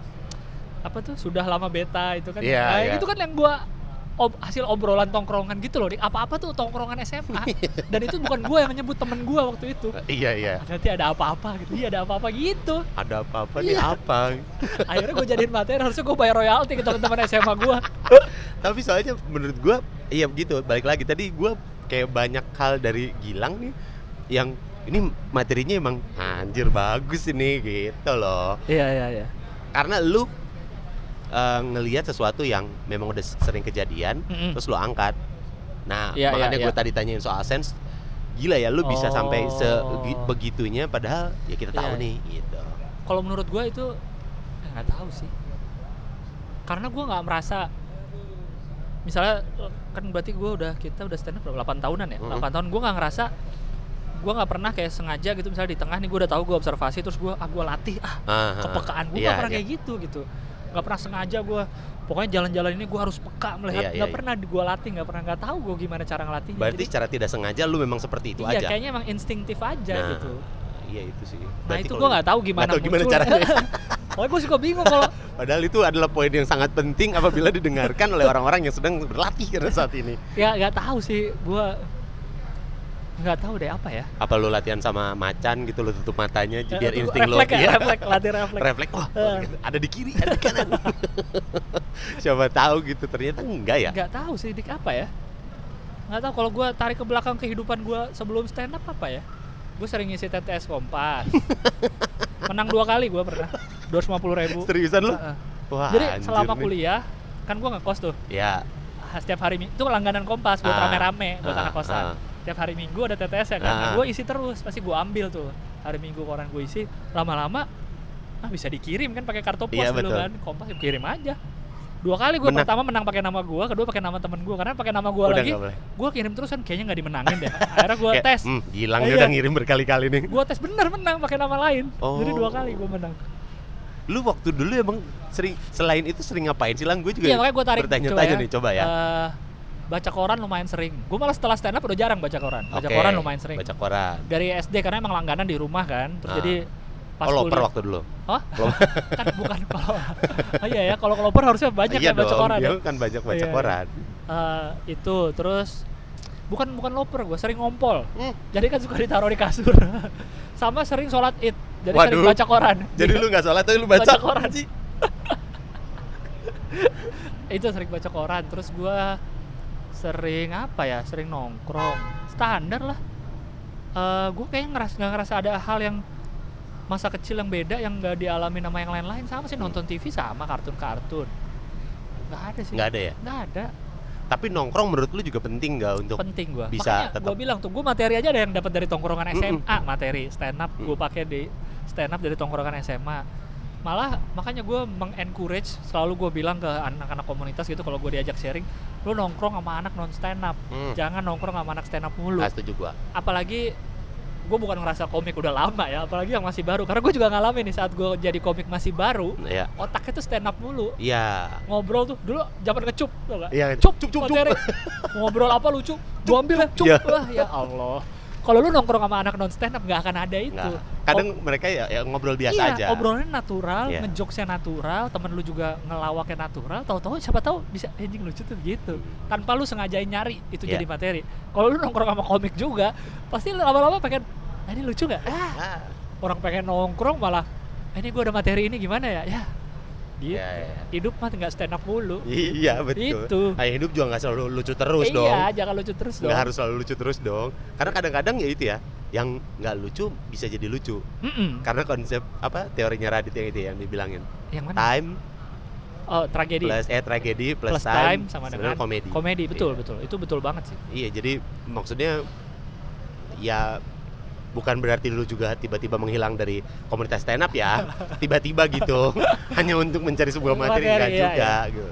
apa tuh sudah lama beta itu kan. Iya, Nah, iya. itu kan yang gue ob- hasil obrolan tongkrongan gitu loh apa-apa tuh tongkrongan SMA dan itu bukan gue yang nyebut temen gue waktu itu. Iya iya. Nanti ada apa-apa gitu. Iya ada apa-apa gitu. Ada apa-apa nih Iya. apa? Akhirnya gue jadiin materi harusnya gue bayar royalti ke teman-teman SMA gue tapi soalnya menurut gua iya begitu balik lagi. Tadi gua kayak banyak hal dari Gilang nih yang ini materinya emang anjir bagus ini gitu loh iya iya iya karena lu eh, ngelihat sesuatu yang memang udah sering kejadian Mm-mm. terus lu angkat nah Iya, makanya iya, gue iya. tadi tanyain soal sense gila ya lu bisa sampai Oh. sebegitunya padahal ya kita tahu Iya. nih gitu kalau menurut gue itu eh, nggak tahu sih karena gue nggak merasa misalnya kan berarti gue udah kita udah stand up berapa 8 tahunan ya Mhm. 8 tahun gue nggak ngerasa gue nggak pernah kayak sengaja gitu misalnya di tengah nih gue udah tahu gue observasi terus gue ah gue latih ah ah, kepekaan gue iya, nggak pernah iya. kayak gitu gitu nggak pernah sengaja gue pokoknya jalan-jalan ini gue harus peka melihat Iya, nggak iya, pernah gue latih nggak pernah nggak tahu gue gimana cara ngelatihnya Berarti Jadi, secara tidak sengaja lu memang seperti itu iya aja. kayaknya emang instingtif aja Nah, gitu Iya itu sih. nah Berarti itu kalau gue nggak tahu gimana tahu gimana caranya. Pokoknya gue suka bingung kalau Padahal itu adalah poin yang sangat penting apabila didengarkan oleh orang-orang yang sedang berlatih pada saat ini. ya nggak tahu sih. Gue nggak tahu deh apa ya? Apa lu latihan sama macan gitu lu tutup matanya biar Eh, tunggu, insting lu refleks ya, refleks latih refleks. Refleks wah Eh. ada di kiri ada di kanan. Siapa tahu gitu ternyata enggak ya? Nggak tahu sih dik apa ya? Nggak tahu kalau gue tarik ke belakang kehidupan gue sebelum stand up apa ya gue sering ngisi TTS Kompas menang dua kali gue pernah dua puluh ribu seriusan lu Heeh. wah jadi selama nih. kuliah kan gue ngekos tuh ya setiap hari itu langganan Kompas buat Ah. rame-rame buat Ah, anak kosan ah. tiap hari Minggu ada TTS ya kan Ah. gue isi terus pasti gue ambil tuh hari Minggu koran gue isi lama-lama ah bisa dikirim kan pakai kartu pos Iya, dulu betul. kan Kompas kirim aja dua kali gue pertama menang pakai nama gue kedua pakai nama temen gue karena pakai nama gue lagi gue kirim terus kan kayaknya nggak dimenangin deh. Akhirnya gue tes. hmm, Gilang dia Iya. udah ngirim berkali-kali nih. Gue tes bener menang pakai nama lain. Jadi Oh. dua kali gue menang. Lu waktu dulu emang sering selain itu sering ngapain sih Lang? Gue juga iya makanya gue tarik bertanya-tanya nih coba ya. Eh, baca koran lumayan sering. Gue malah setelah stand up udah jarang baca koran. Baca Oke, koran lumayan sering. Baca koran. Dari SD karena emang langganan di rumah kan. Terus Ah. jadi pas oh loper kuliah- waktu dulu. Hah? Kan bukan kalau oh iya ya kalau keloper harusnya banyak iya ya baca koran dia ya. kan banyak baca Iya, iya. koran Eh, itu terus bukan bukan loper gue sering ngompol. Hmm, jadi kan suka ditaruh di kasur. Sama sering sholat id jadi sering Waduh. baca koran jadi lu nggak sholat tapi lu baca, Baca koran. sih itu sering baca koran terus gua sering apa ya sering nongkrong. Standar lah. Eh gue kayaknya ngeras nggak ngerasa ada hal yang masa kecil yang beda yang nggak dialami sama yang lain-lain sama sih. Nonton TV sama kartun-kartun. Nggak ada sih. Nggak ada ya? Nggak ada. Tapi nongkrong menurut lu juga penting nggak untuk penting gua. bisa makanya tetap- gue bilang tuh gue materi aja ada yang dapat dari tongkrongan. SMA materi. Stand up gue Mm. pakai di stand up dari tongkrongan SMA malah makanya gue mengencourage selalu gue bilang ke anak-anak komunitas gitu kalau gue diajak sharing lu nongkrong sama anak non stand up. Hmm. jangan nongkrong sama anak stand up mulu. Ah, setuju gua. Apalagi gue bukan ngerasa komik udah lama ya apalagi yang masih baru karena gue juga ngalamin nih saat gue jadi komik masih baru ya otaknya tuh stand up mulu iya ngobrol tuh dulu zaman kecup tuh gak? Iya, cup cup, cup, cup. materi. ngobrol apa lucu gua ambil ya cup Iya. wah ya Allah kalau lu nongkrong sama anak non stand up nggak akan ada itu Nggak. kadang mereka ya, ya ngobrol biasa iya, aja obrolannya natural, Iya. ngejokesnya natural, temen lu juga ngelawaknya natural, tahu-tahu siapa tahu bisa anjing lucu tuh gitu. Tanpa lu sengajain nyari itu Iya. jadi materi. Kalau lu nongkrong sama komik juga, pasti lama-lama pengen, ah, ini lucu nggak? Ah, Ah, orang pengen nongkrong malah, "Ah, ini gua ada materi ini gimana ya? Ya, gitu. Iya, iya. Hidup mah nggak stand up mulu. iya betul Itu. Ah, hidup juga nggak selalu lucu terus Eh, dong Iya, jangan lucu terus dong. nggak harus selalu lucu terus dong karena kadang-kadang ya itu ya yang nggak lucu bisa jadi lucu Mm-mm. karena konsep apa teorinya Radit yang itu yang dibilangin Yang mana? time Oh, tragedi. plus eh tragedi plus, Plus time, sama sebenarnya dengan komedi Komedi, betul, Iya. betul. Itu betul banget sih. iya jadi maksudnya ya bukan berarti lu juga tiba-tiba menghilang dari komunitas stand up ya tiba-tiba gitu hanya untuk mencari sebuah materi Materi, enggak iya, juga gitu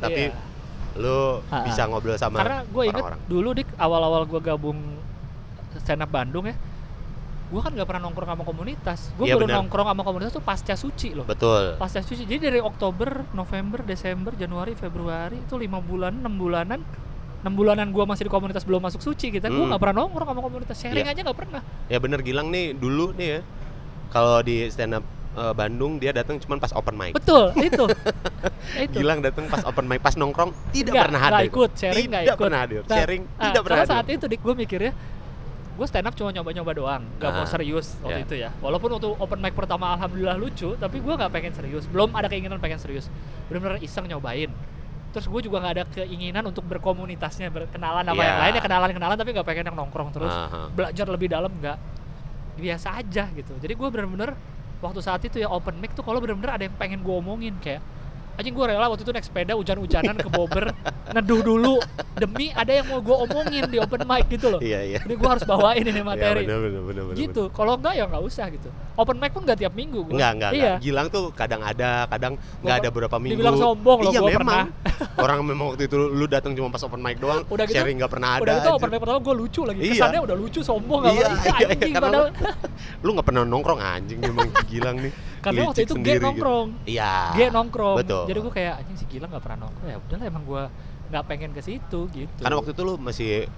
tapi Iya. lu Ah, bisa ngobrol sama Karena gue inget dulu dik awal-awal gue gabung stand up Bandung ya, gue kan gak pernah nongkrong sama komunitas. Gue Iya, baru benar. nongkrong sama komunitas tuh pasca suci loh. betul Pasca suci. Jadi dari Oktober, November, Desember, Januari, Februari itu lima bulan, enam bulanan. Enam bulanan gue masih di komunitas belum masuk suci kita, gue Hmm. nggak pernah nongkrong sama komunitas sharing Iya. aja nggak pernah. ya bener Gilang nih dulu nih ya kalau di stand up eh, Bandung dia datang cuma pas open mic Betul, itu. itu. Gilang datang pas open mic pas nongkrong tidak Nggak, pernah hadir ikut, sharing tidak ikut. pernah hadir Nah, sharing Nah, tidak pernah hadir saat itu dik gue mikirnya gue stand up cuma nyoba-nyoba doang nggak mau Ah, serius waktu iya. itu ya walaupun waktu open mic pertama alhamdulillah lucu tapi gue nggak pengen serius belum ada keinginan pengen serius benar-benar iseng nyobain terus gue juga nggak ada keinginan untuk berkomunitasnya berkenalan sama Iya. yang lainnya kenalan kenalan tapi nggak pengen yang nongkrong terus Aha. belajar lebih dalam nggak biasa aja gitu jadi gue bener-bener waktu saat itu ya open mic tuh kalau bener-bener ada yang pengen gue omongin kayak anjing gue rela waktu itu naik sepeda hujan-hujanan ke Bobber neduh dulu demi ada yang mau gue omongin di open mic gitu loh iya iya ini gue harus bawain ini materi Iya, bener, bener, bener, bener, gitu kalau enggak ya nggak usah gitu open mic pun nggak tiap minggu gua. Enggak, enggak, iya. enggak. Gilang tuh kadang ada, kadang nggak ada berapa minggu. dibilang sombong loh, Iya gua memang. Orang memang waktu itu lu datang cuma pas open mic doang, Udah gitu- sharing nggak pernah ada. udah gitu open mic pertama gue lucu lagi Iya. kesannya udah lucu sombong nggak Iya, iya, iya, anjing karena padahal lu nggak pernah nongkrong anjing memang Gilang nih. karena waktu itu gue gitu. nongkrong Iya. gue nongkrong Betul. Jadi gue kayak anjing si gila nggak pernah nongkrong ya udahlah emang gue nggak pengen ke situ gitu Karena waktu itu lu masih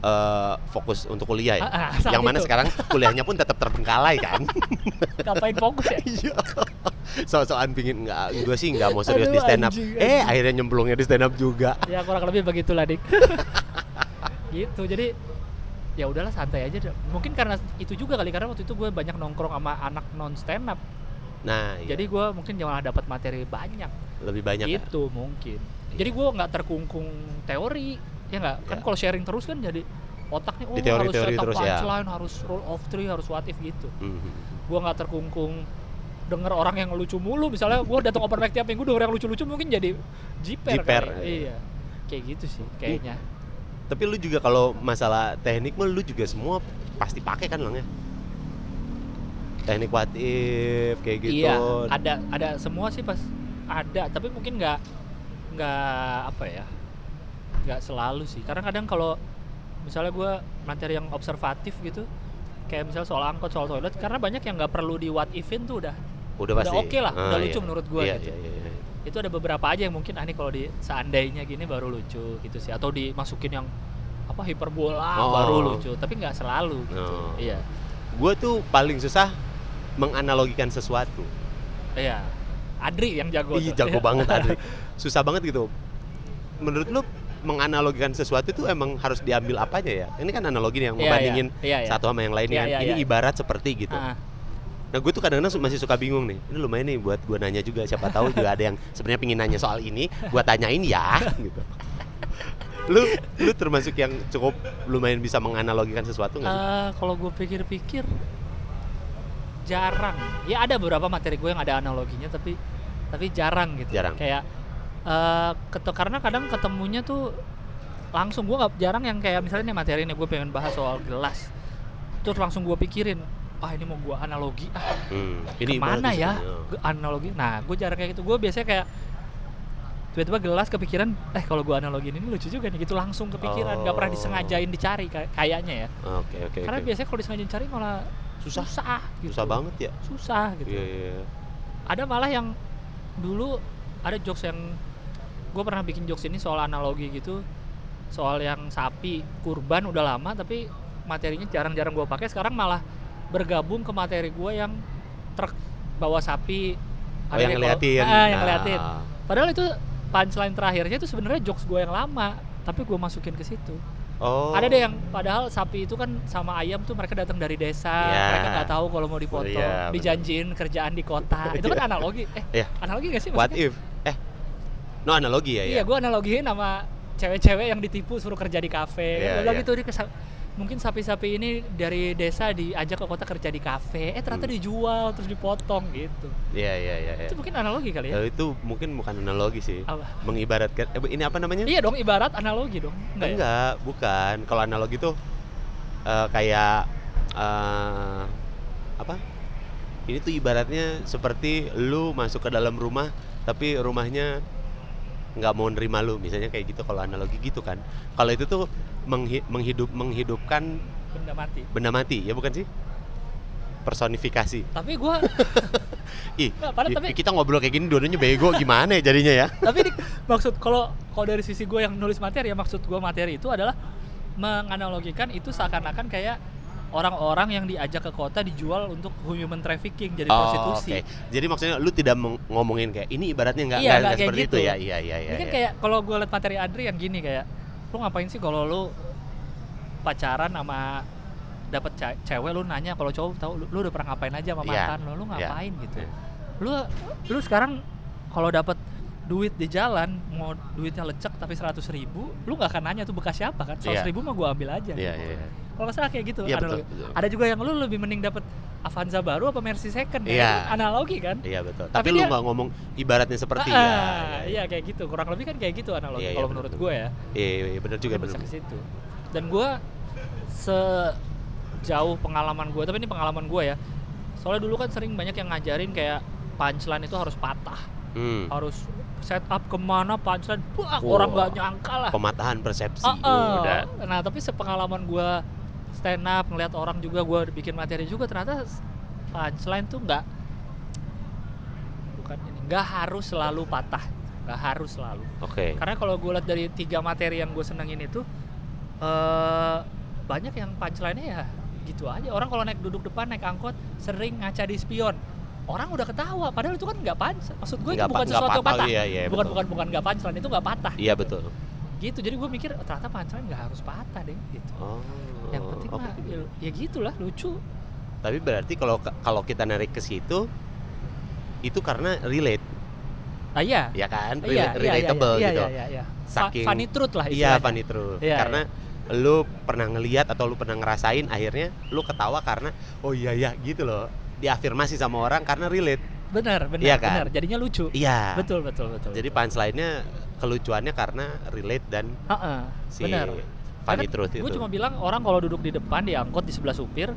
eh, fokus untuk kuliah ya. Ah, ah, yang mana itu. sekarang kuliahnya pun tetap terbengkalai kan. ngapain fokus ya Iya. So-soan pingin nggak, gue sih nggak mau serius Aduh, di stand up. anjing, Eh anjing. akhirnya nyemplungnya di stand up juga. ya kurang lebih begitulah dik gitu jadi ya udahlah santai aja mungkin karena itu juga kali karena waktu itu gue banyak nongkrong sama anak non stand up Nah, iya. jadi gue mungkin malah dapat materi banyak lebih banyak ya. itu mungkin jadi gue nggak terkungkung teori ya nggak kan Ya. kalau sharing terus kan jadi otaknya oh Di teori-teori harus setup terus, ya. harus rule of three harus what if gitu Mhm. gue nggak terkungkung denger orang yang lucu mulu misalnya gue datang open mic tiap minggu denger yang lucu-lucu mungkin jadi jiper, Jiper, kali. iya. iya kayak gitu sih kayaknya Tapi lu juga kalau masalah teknik mah lu juga semua pasti pakai kan lang ya? Teknik what if kayak gitu. iya ada ada semua sih pas ada tapi mungkin nggak nggak apa ya nggak selalu sih karena kadang kalau misalnya gue materi yang observatif gitu kayak misalnya soal angkot soal toilet karena banyak yang nggak perlu di what ifin tuh udah udah udah oke lah, Ah, udah lucu menurut gua iya, gitu. Iya, iya, iya. itu ada beberapa aja yang mungkin ah nih kalau di seandainya gini baru lucu gitu sih atau dimasukin yang apa hiperbola Oh. baru lucu tapi nggak selalu gitu. Oh. iya Gue tuh paling susah menganalogikan sesuatu. iya Adri yang jago Ih, tuh. jago banget Adri. Susah banget gitu. Menurut lu menganalogikan sesuatu itu emang harus diambil apanya ya? Ini kan analogi yang Iya, membandingin iya. Iya, iya. satu sama yang lain Iya, kan. iya, Ini iya. ibarat seperti gitu. Ah, Nah gue tuh kadang-kadang masih suka bingung nih. Ini lumayan nih buat gue nanya juga. Siapa tahu juga ada yang sebenarnya pingin nanya soal ini. Gue tanyain ya. gitu. Lu lu termasuk yang cukup lumayan bisa menganalogikan sesuatu nggak? sih? eh, kalau gue pikir-pikir jarang ya ada beberapa materi gue yang ada analoginya tapi tapi jarang gitu Jarang. kayak eh ketu- karena kadang ketemunya tuh langsung gue nggak jarang yang kayak misalnya nih materi ini gue pengen bahas soal gelas terus langsung gue pikirin ah ini mau gue analogi ah Hmm, ini ke mana ibarat ya. Ge- analogi nah gue jarang kayak gitu gue biasanya kayak tiba-tiba gelas kepikiran eh kalau gue analogiin ini lucu juga nih gitu langsung kepikiran nggak pernah Oh. disengajain dicari kay- kayaknya ya Oke oke karena oke. biasanya kalau disengaja cari malah Susah. susah gitu. Susah banget ya. susah gitu Iya iya. iya. ada malah yang dulu ada jokes yang gue pernah bikin jokes ini soal analogi gitu soal yang sapi kurban udah lama tapi materinya jarang-jarang gue pakai sekarang malah bergabung ke materi gue yang truk bawa sapi Oh Ada yang ngeliatin. ah, yang ngeliatin padahal itu punchline terakhirnya itu sebenarnya jokes gue yang lama tapi gue masukin ke situ Oh. ada deh yang padahal sapi itu kan sama ayam tuh mereka datang dari desa Iya. mereka nggak tahu kalau mau dipotong iya, benar. dijanjiin kerjaan di kota itu kan analogi eh Iya. analogi gak sih What maksudnya? if? Eh. No analogi ya iya ya. gue analogiin sama cewek-cewek yang ditipu suruh kerja di kafe Iya, Gua bilang iya. gitu dia mungkin sapi-sapi ini dari desa diajak ke kota kerja di kafe eh ternyata Hmm. dijual terus dipotong gitu Iya iya iya. iya. itu mungkin analogi kali ya Eh, itu mungkin bukan analogi sih. apa Mengibaratkan eh, ini apa namanya? iya dong ibarat analogi dong enggak, ya? Enggak, bukan. Kalau analogi tuh eh, kayak eh, apa? Ini tuh ibaratnya seperti lu masuk ke dalam rumah tapi rumahnya nggak mau nerima lu, misalnya kayak gitu kalau analogi gitu kan. Kalau itu tuh menghi- menghidup menghidupkan benda mati benda mati, ya bukan sih? Personifikasi. tapi gue Ih, padahal i- tapi- kita ngobrol kayak gini dua-duanya bego gimana ya jadinya ya? tapi di- maksud kalau kalau dari sisi gue yang nulis materi ya maksud gue materi itu adalah menganalogikan itu seakan-akan kayak orang-orang yang diajak ke kota dijual untuk human trafficking jadi prostitusi. Oh, oke. Jadi maksudnya lu tidak ngomongin kayak ini ibaratnya nggak Iya, kayak seperti gitu. itu ya. Iya iya iya. Ini kan iya. kayak kalau gue liat materi Adri yang gini kayak lu ngapain sih kalau lu pacaran sama dapat ce- cewek lu nanya kalau cowok tahu lu, lu udah pernah ngapain aja sama Iya, mantan lu lu iya, ngapain gitu. iya. Lu lu sekarang kalau dapat duit di jalan mau duitnya lecek tapi seratus ribu lu nggak akan nanya tuh bekas siapa kan seratus Iya. ribu mah gue ambil aja Iya iya. iya. Kalau nggak salah kayak gitu analogi. betul, betul. ada juga yang lu lebih mending dapat Avanza baru apa Mercy second ya? Itu analogi kan Iya betul. Tapi Tapi, lu nggak ngomong ibaratnya seperti Ah, ya. iya kayak gitu kurang lebih kan kayak gitu analogi iya, kalau betul, menurut gue ya Iya iya, iya benar juga Gue benar. bisa ke situ dan gue sejauh pengalaman gue tapi ini pengalaman gue ya soalnya dulu kan sering banyak yang ngajarin kayak punchline itu harus patah Hmm. harus set up ke mana punchline wah Wah. orang nggak nyangka lah Pematahan persepsi. Ah, ah. Udah. nah tapi sepengalaman gua stand up ngeliat orang juga gua bikin materi juga ternyata punchline tuh nggak bukan ini nggak harus selalu patah nggak harus selalu Oke. karena kalau gue lihat dari tiga materi yang gue senengin itu eh banyak yang punchline-nya ya gitu aja orang kalau naik duduk depan naik angkot sering ngaca di spion orang udah ketawa padahal itu kan nggak punch maksud gue itu bukan sesuatu yang patah, patah iya, iya, bukan betul. bukan bukan nggak punchline itu nggak patah Iya betul. Gitu jadi gue mikir oh, ternyata punchline nggak harus patah deh gitu Oh. yang penting oke. mah ya, ya gitulah lucu Tapi berarti kalau kalau kita narik ke situ itu karena relate, ah iya ya kan? iya Relate- iya iya relatable iya, gitu. iya, iya, iya. Saking- funny truth lah Iya, funny true. Iya, karena lu pernah ngeliat atau lu pernah ngerasain akhirnya lu ketawa karena oh iya ya gitu loh. Diafirmasi sama orang karena relate. benar benar Iya kan? benar jadinya lucu Iya. betul betul betul Jadi punchline-nya kelucuannya karena relate dan Heeh, si benar funny Karena truth itu. Gue cuma bilang orang kalau duduk di depan di angkot di sebelah supir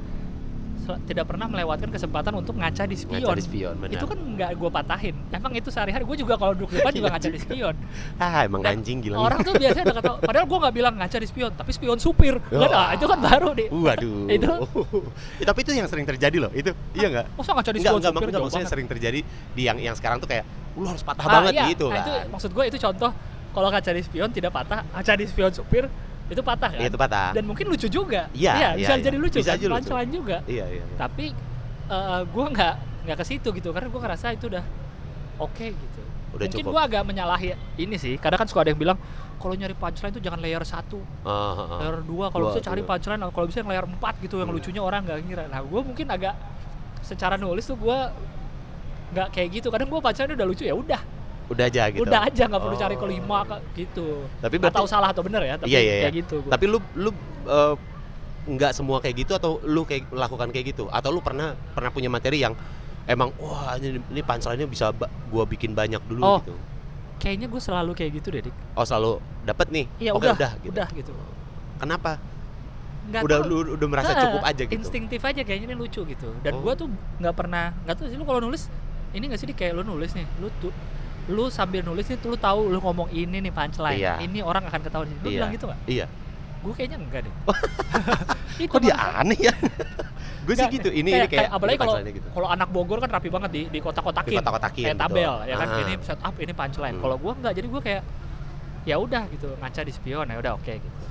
tidak pernah melewatkan kesempatan untuk ngaca di spion. Ngaca di spion, benar. Itu kan nggak gue patahin. Emang itu sehari-hari gue juga kalau duduk di depan juga Iya ngaca di spion. ah, emang Dan anjing gila. Orang tuh biasanya udah ketawa. Padahal gue nggak bilang ngaca di spion, tapi spion supir. Kan, Wah. ah, itu kan baru nih. Waduh. Itu. Ya, tapi itu yang sering terjadi loh. Itu iya nggak? Masa ngaca di spion enggak, supir enggak, maksudnya banget. sering terjadi di yang yang sekarang tuh kayak lu harus patah Ah, banget iya. gitu nah, kan. itu maksud gue itu contoh kalau ngaca di spion tidak patah, ngaca di spion supir itu patah kan. Itu patah. Dan mungkin lucu juga. Iya, iya, bisa iya. jadi lucu Bisa kan. aja lucu. Juga. Iya, iya. iya. tapi uh, gue nggak nggak ke situ gitu karena gue ngerasa itu udah oke gitu Udah mungkin cukup. gue agak menyalahi ini sih kadang kan suka ada yang bilang kalau nyari punchline tuh jangan layer satu Ah, ah, ah. layer dua kalau bisa cari punchline kalau bisa yang layer empat gitu yang Iya. lucunya orang nggak ngira nah gue mungkin agak secara nulis tuh gue nggak kayak gitu kadang gue punchline udah lucu ya udah Udah aja gitu. udah aja nggak perlu cari Oh. kelima ke- gitu Tapi berarti- tahu salah atau benar ya tapi Iya, iya, iya. kayak gitu gua. Tapi lu lu eh, nggak semua kayak gitu atau lu kayak melakukan kayak gitu atau lu pernah pernah punya materi yang emang wah ini, ini punchline-nya bisa gua bikin banyak dulu Oh. gitu. kayaknya gue selalu kayak gitu deh dik Oh, selalu dapat nih. iya Oke, udah udah gitu. udah gitu Kenapa? Nggak udah tahu. lu udah merasa Ah, cukup aja gitu. Instinktif aja kayaknya ini lucu gitu. Dan Oh. gua tuh nggak pernah nggak tahu sih lu kalau nulis ini nggak sih kayak lu nulis nih, lu tuh lu sambil nulis nih lu tahu lu ngomong ini nih punchline. Iya. Ini orang akan sini. Lu Iya. bilang gitu nggak? Iya. Gue kayaknya enggak deh. Itu Kok dia aneh ya? gue sih gitu. Ini kayak, ini kayak apalagi kalau gitu. kalau anak Bogor kan rapi banget di di kotak-kotakin. Di kotak-kotakin, Kayak betul. tabel ya kan Ah. ini set up ini punchline. Hmm. Kalau gua enggak jadi gua kayak ya udah gitu ngaca di spion ya udah oke gitu.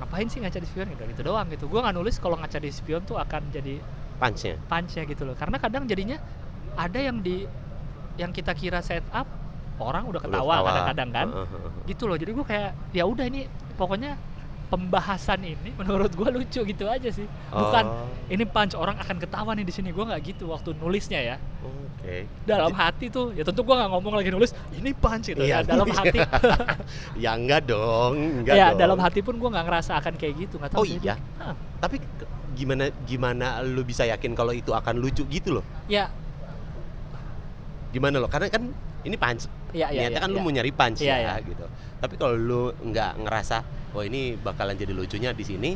Ngapain sih ngaca di spion gitu gitu doang gitu. Gua nggak nulis kalau ngaca di spion tuh akan jadi punch-nya. punch ya gitu loh karena kadang jadinya ada yang di yang kita kira set up orang udah ketawa kadang-kadang kan. Gitu loh. Jadi gue kayak ya udah ini pokoknya pembahasan ini menurut gue lucu gitu aja sih. Bukan Oh. ini punch orang akan ketawa nih di sini. Gue nggak gitu waktu nulisnya ya. Oke. dalam hati tuh ya tentu gue nggak ngomong lagi nulis ini punch gitu Iya, ya dalam hati. Ya enggak dong, enggak ya dong. dalam hati pun gue nggak ngerasa akan kayak gitu nggak tahu Oh iya? Tapi gimana gimana lu bisa yakin kalau itu akan lucu gitu loh? ya Gimana loh? Karena kan ini punch. ya ya Niatnya ya, kan lu ya. mau nyari punch Iya, ya iya. gitu. Tapi kalau lu nggak ngerasa, oh ini bakalan jadi lucunya di sini,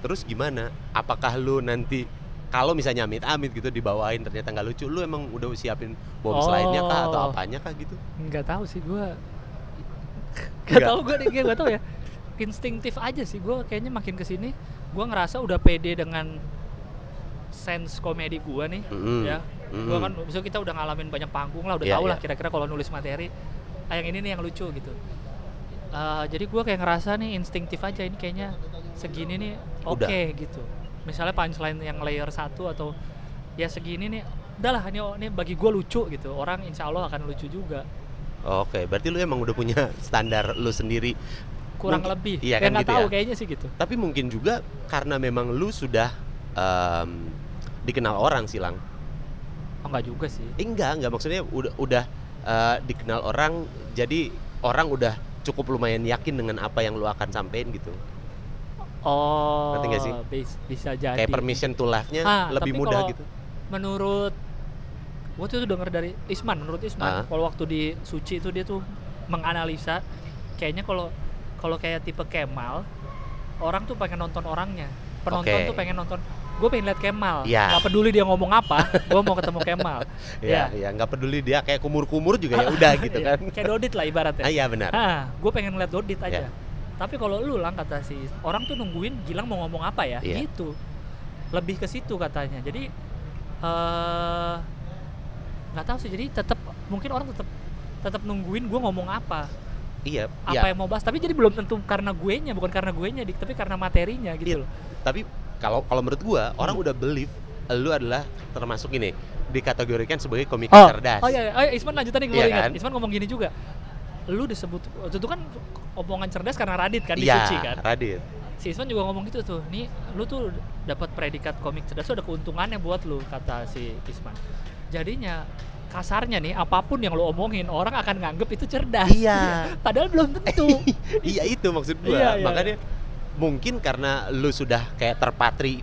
terus gimana? Apakah lu nanti kalau misalnya amit-amit gitu dibawain ternyata nggak lucu, lu emang udah siapin bom slide-nya kah atau Oh. apanya kah gitu? nggak tahu sih gue Nggak. tahu gue deh nggak tahu ya instinktif aja sih gue kayaknya makin ke sini gue ngerasa udah pede dengan sense komedi gue nih Mm-mm. ya Mm-mm. gue kan bisa kita udah ngalamin banyak panggung lah udah Iya, tahu lah iya. kira-kira kalau nulis materi ah, yang ini nih yang lucu gitu Eh, jadi gue kayak ngerasa nih instinktif aja ini kayaknya segini nih oke Udah. gitu misalnya punchline yang layer satu atau ya segini nih udahlah ini ini bagi gue lucu gitu orang insya Allah akan lucu juga Oke, berarti lu emang udah punya standar lu sendiri. kurang Mungkin- lebih Iya ya kan gitu tahu ya. kayaknya sih gitu Tapi mungkin juga karena memang lu sudah em, dikenal orang silang. Enggak juga sih Eh, enggak, enggak maksudnya udah udah eh, dikenal orang jadi orang udah cukup lumayan yakin dengan apa yang lu akan sampein gitu. oh Ngerti nggak sih? bis- bisa jadi Kayak permission to life-nya Ah, lebih mudah gitu. menurut gua tuh denger dari Isman menurut Ah. Isman kalau waktu di Suci itu dia tuh menganalisa kayaknya kalau kalau kayak tipe Kemal orang tuh pengen nonton orangnya penonton Oke. tuh pengen nonton gue pengen lihat Kemal. Iya. nggak peduli dia ngomong apa gue mau ketemu Kemal. Ya ya nggak peduli dia kayak kumur-kumur juga ya udah gitu Iya, kan. kayak Dodit lah ibaratnya. Ah iya benar. Ah gue pengen ngeliat Dodit aja. Iya. tapi kalau lu lang kata si orang tuh nungguin Gilang mau ngomong apa ya? Iya. gitu. Lebih ke situ katanya. Jadi eh nggak tahu sih. Jadi tetap mungkin orang tetap tetap nungguin gue ngomong apa. Iya apa iya. yang mau bahas. Tapi jadi belum tentu karena gue nya bukan karena gue nya tapi karena materinya Iya. gitu loh. tapi kalau kalau menurut gua orang Hmm. udah believe lu adalah termasuk ini dikategorikan sebagai komika oh, cerdas oh iya, iya. oh, Isman lanjutan nih gue Iya ingat kan? Isman ngomong gini juga lu disebut waktu itu kan omongan cerdas karena Radit kan Iya, Suci kan Radit si Isman juga ngomong gitu tuh nih lu tuh dapat predikat komik cerdas tuh ada keuntungannya buat lu kata si Isman jadinya kasarnya nih apa pun yang lu omongin orang akan nganggep itu cerdas Iya. padahal belum tentu iya itu maksud gua Iya, iya. makanya mungkin karena lu sudah kayak terpatri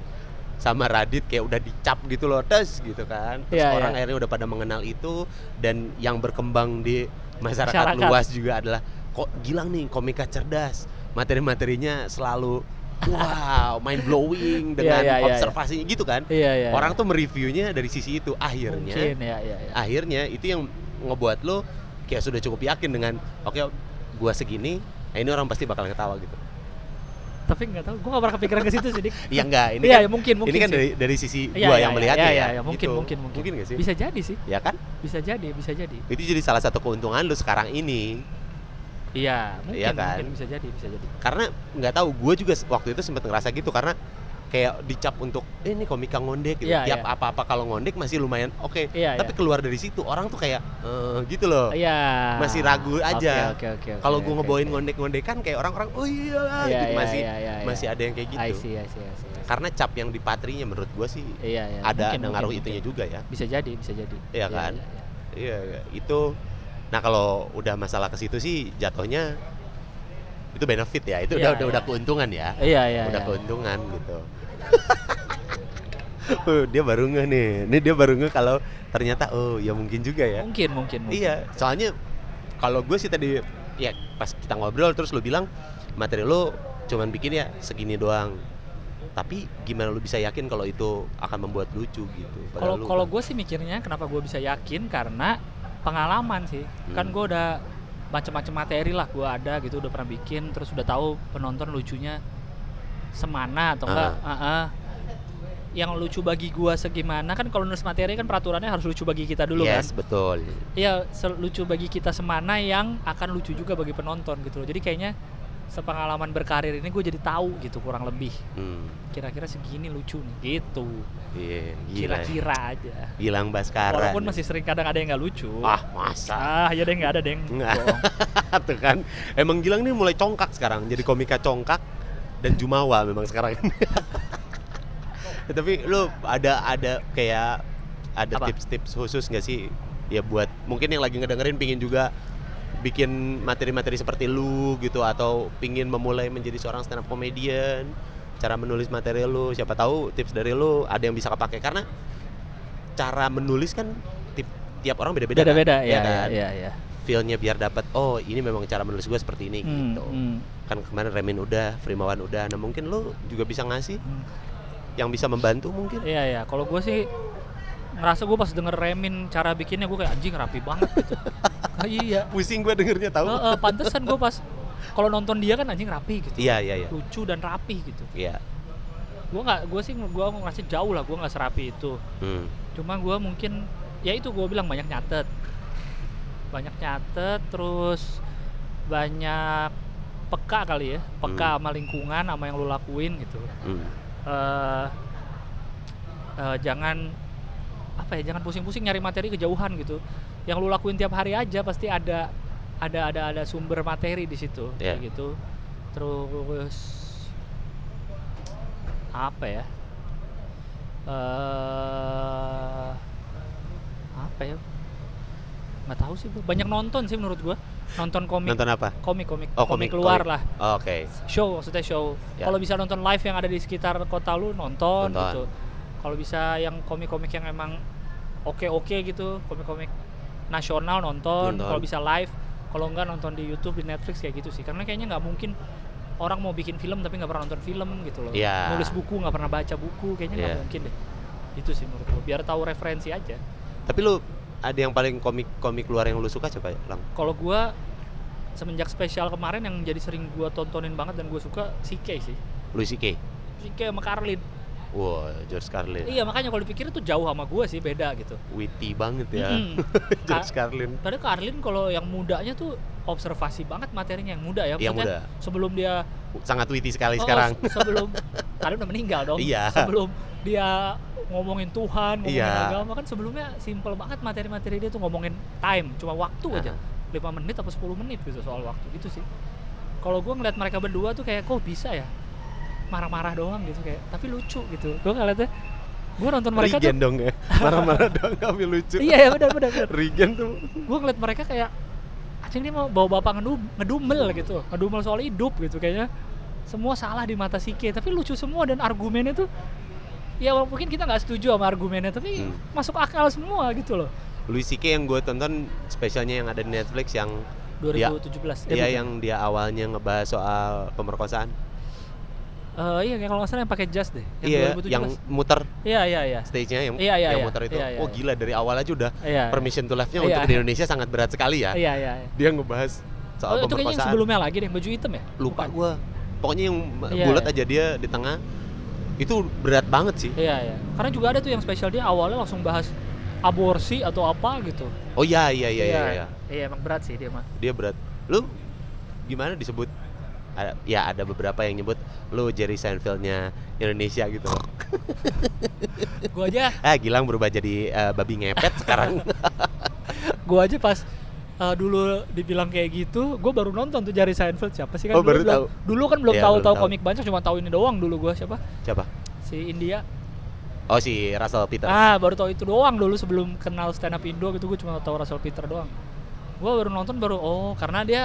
sama Radit kayak udah dicap gitu loh tes gitu kan terus Iya, orang iya. akhirnya udah pada mengenal itu dan yang berkembang di masyarakat, Masyarakat. luas juga adalah kok Gilang nih komika cerdas materi-materinya selalu wow mind blowing dengan iya, iya, iya. observasinya gitu kan iya iya orang tuh mereviewnya dari sisi itu akhirnya mungkin ya ya, ya. akhirnya itu yang ngebuat lo kayak sudah cukup yakin dengan oke gua segini nah ini orang pasti bakal ketawa gitu tapi nggak tahu gue nggak pernah kepikiran ke situ sih Dik. Iya enggak ini Iya, kan ya, mungkin mungkin ini kan sih. dari dari sisi Iya, gua iya, yang iya, melihatnya iya, ya. iya, iya, mungkin gitu. mungkin mungkin Mungkin nggak sih? bisa jadi sih Ya kan? bisa jadi bisa jadi Itu jadi salah satu keuntungan lu sekarang ini. iya mungkin, Iya kan? mungkin bisa jadi bisa jadi Karena nggak tahu gue juga waktu itu sempat ngerasa gitu karena kayak dicap untuk eh, ini komika ngondek gitu. Iya, Tiap iya. apa-apa kalau ngondek masih lumayan oke. Iya, Tapi iya. keluar dari situ orang tuh kayak eh, gitu loh. iya Masih ragu aja. oke oke oke Kalau oke, gue oke, ngeboin oke. ngondek-ngondekan kayak orang-orang oh iya, Iya, gitu iya, masih iya, iya, masih iya. ada yang kayak gitu. I see, I see, I see, I see. Karena cap yang di patrinya menurut gue sih iya, iya. ada mungkin, ngaruh mungkin, itunya mungkin. juga ya. bisa jadi bisa jadi Iya kan? iya, iya. Iya, iya. itu. Nah kalau udah masalah ke situ sih jatuhnya itu benefit ya. Itu Iya, udah udah iya. udah keuntungan ya. iya iya udah iya. keuntungan gitu. Uh, dia baru nge nih. Ini dia baru nge kalau ternyata oh ya mungkin juga ya. mungkin mungkin mungkin. Iya, soalnya kalau gue sih tadi ya pas kita ngobrol terus lu bilang materi lu cuman bikin ya segini doang. Tapi gimana lu bisa yakin kalau itu akan membuat lucu gitu? kalau kalau kan- gue sih mikirnya kenapa gue bisa yakin karena pengalaman sih kan Hmm. gue udah macam-macam materi lah gue ada gitu udah pernah bikin terus udah tahu penonton lucunya semana atau enggak Ah. ah, ah. yang lucu bagi gua segimana kan kalau nulis materi kan peraturannya harus lucu bagi kita dulu kan yes, betul. Iya, se- lucu bagi kita semana yang akan lucu juga bagi penonton gitu loh. Jadi kayaknya sepengalaman berkarir ini gue jadi tahu gitu kurang lebih Hmm. kira-kira segini lucu nih gitu. Iya, gila. Kira-kira aja. Gilang Baskara. Walaupun masih sering kadang ada yang nggak lucu. Ah, masa? Ah, ya deh nggak ada. Bohong. Tuh kan. Emang Gilang nih mulai congkak sekarang, jadi komika congkak dan jumawa memang sekarang ini. Tapi lu ada ada kayak ada tips-tips khusus nggak sih? Ya buat mungkin yang lagi ngedengerin pingin juga bikin materi-materi seperti lu gitu atau pingin memulai menjadi seorang stand up comedian cara menulis materi lu siapa tahu tips dari lu ada yang bisa kepake karena cara menulis kan tip- tiap orang beda-beda kan? Beda-beda Ya ya, kan? ya, ya. feel-nya biar dapat oh ini memang cara menulis gue seperti ini Hmm, gitu hmm, kan kemarin Remin udah Frimawan udah nah mungkin lu juga bisa ngasih hmm. yang bisa membantu mungkin Iya ya, kalau gue sih ngerasa gue pas denger Remin cara bikinnya gue kayak anjing rapi banget gitu. Ah, iya. pusing gue dengernya tahu Heeh, pantesan gue pas kalau nonton dia kan anjing rapi gitu. iya iya iya Lucu dan rapi gitu. iya Gue nggak, gue sih gue ngerasa jauh lah, gue nggak serapi itu. hmm. Cuma gue mungkin, ya itu gue bilang banyak nyatet, banyak nyatet, terus banyak peka kali ya, peka Hmm. sama lingkungan, sama yang lo lakuin gitu. Hmm. eh eh, jangan apa ya jangan pusing-pusing nyari materi kejauhan gitu yang lu lakuin tiap hari aja pasti ada ada ada ada sumber materi di situ Iya. kayak gitu terus apa ya eh apa ya nggak tahu sih banyak nonton sih menurut gua nonton komik. Nonton apa? Komik komik. Oh komik komik luar komik. lah. Oh, oke. Show maksudnya show. Ya. kalau bisa nonton live yang ada di sekitar kota lu nonton, Nonton. gitu. Kalau bisa yang komik-komik yang emang oke-oke gitu komik-komik nasional nonton. Nonton. kalau bisa live. Kalau enggak nonton di YouTube di Netflix kayak gitu sih. Karena kayaknya nggak mungkin orang mau bikin film tapi nggak pernah nonton film gitu loh. Iya. nulis buku nggak pernah baca buku kayaknya nggak Iya. mungkin deh. Itu sih menurut gue biar tahu referensi aja. Tapi lu ada yang paling komik-komik luar yang lu suka coba ya, Lang? kalau gua semenjak spesial kemarin yang jadi sering gua tontonin banget dan gua suka CK sih Louis C.K. CK sama Carlin Wow, George Carlin. iya makanya kalau dipikir itu jauh sama gua sih beda gitu Witty banget ya. Mm-mm. George Carlin. Padahal Carlin kalau yang mudanya tuh observasi banget materinya yang muda ya Yang muda. sebelum dia Sangat witty sekali Oh, sekarang. se- sebelum Carlin udah meninggal dong Iya. sebelum dia ngomongin Tuhan ngomongin Iya. agama kan sebelumnya simple banget materi-materi dia tuh ngomongin time cuma waktu aja Aha. 5 menit atau 10 menit gitu soal waktu gitu sih kalau gua ngeliat mereka berdua tuh kayak kok bisa ya marah-marah doang gitu kayak tapi lucu gitu gua ngeliatnya gua nonton mereka Regen tuh dong ya. Marah-marah doang tapi lucu. iya ya benar benar. Regen tuh. gue ngeliat mereka kayak anjing dia mau bawa bapak ngedum ngedumel gitu ngedumel soal hidup gitu kayaknya semua salah di mata Sike tapi lucu semua dan argumennya tuh ya walaupun mungkin kita nggak setuju sama argumennya tapi Hmm. masuk akal semua gitu loh Louis C.K. yang gue tonton spesialnya yang ada di Netflix yang dia 2017 Iya yang dia awalnya ngebahas soal pemerkosaan. Eh, iya kalau nggak salah yang pakai jas deh yang iya, 2017 yang muter iya iya iya stage-nya yang Iya, iya, yang iya. muter itu. Iya, iya, oh iya. gila dari awal aja udah iya permission to live-nya Iya. untuk di Indonesia sangat berat sekali ya. iya iya, iya. Dia ngebahas soal Oh, itu kayaknya yang pemerkosaan. sebelumnya lagi deh baju hitam ya Lupa gue. Pokoknya yang Iya, bulat iya. aja dia di tengah. Itu berat banget sih. iya iya karena juga ada tuh yang spesial dia awalnya langsung bahas aborsi atau apa gitu Oh iya iya iya iya. iya. iya emang berat sih dia mah Dia berat. Lu gimana disebut? Ada, ya ada beberapa yang nyebut lu Jerry Seinfeldnya Indonesia gitu. gue aja ah Gilang berubah jadi eh, babi ngepet sekarang. gue aja pas uh, dulu dibilang kayak gitu, gue baru nonton tuh Jerry Seinfeld. Siapa sih kan Oh, dulu, baru tahu. dulu kan belum Iya, tahu belum tahu. komik banyak cuma tahu ini doang dulu gue siapa? Siapa? si India. Oh si Russell Peters. ah baru tahu itu doang dulu sebelum kenal stand up Indo gitu gue cuma tahu Russell Peter doang. Gue baru nonton baru oh karena dia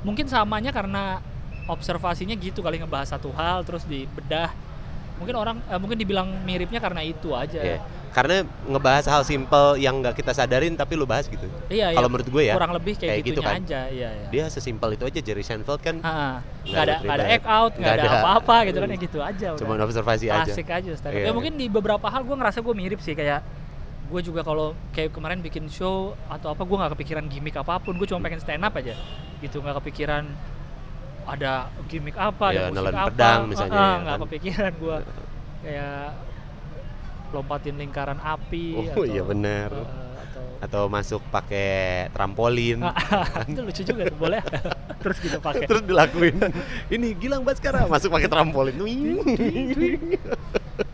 mungkin samanya karena observasinya gitu kali ngebahas satu hal terus dibedah mungkin orang eh, mungkin dibilang miripnya karena itu aja Iya. Karena ngebahas hal simple yang nggak kita sadarin tapi lu bahas gitu. iya, iya. Kalau menurut gue ya. kurang lebih kayak, kayak gitu kan. aja iya, iya. Dia sesimpel itu aja Jerry Seinfeld kan Nggak ada ada nggak ada act out nggak ada apa-apa gitu kan ya gitu aja cuma observasi aja. klasik aja. Iya, ya mungkin di beberapa hal gue ngerasa gue mirip sih kayak gue juga kalau kayak kemarin bikin show atau apa gue nggak kepikiran gimmick apa pun gue cuma pengen stand up aja gitu nggak kepikiran ada gimmick apa Ya, ada musik nelen apa pedang misalnya, Ah, ya nggak kan. kepikiran gue kayak lompatin lingkaran api Oh, iya bener. eh, atau Atau masuk pakai trampolin. itu lucu juga tuh, boleh terus gitu pakai Terus dilakuin. Ini Gilang Baskara masuk pakai trampolin.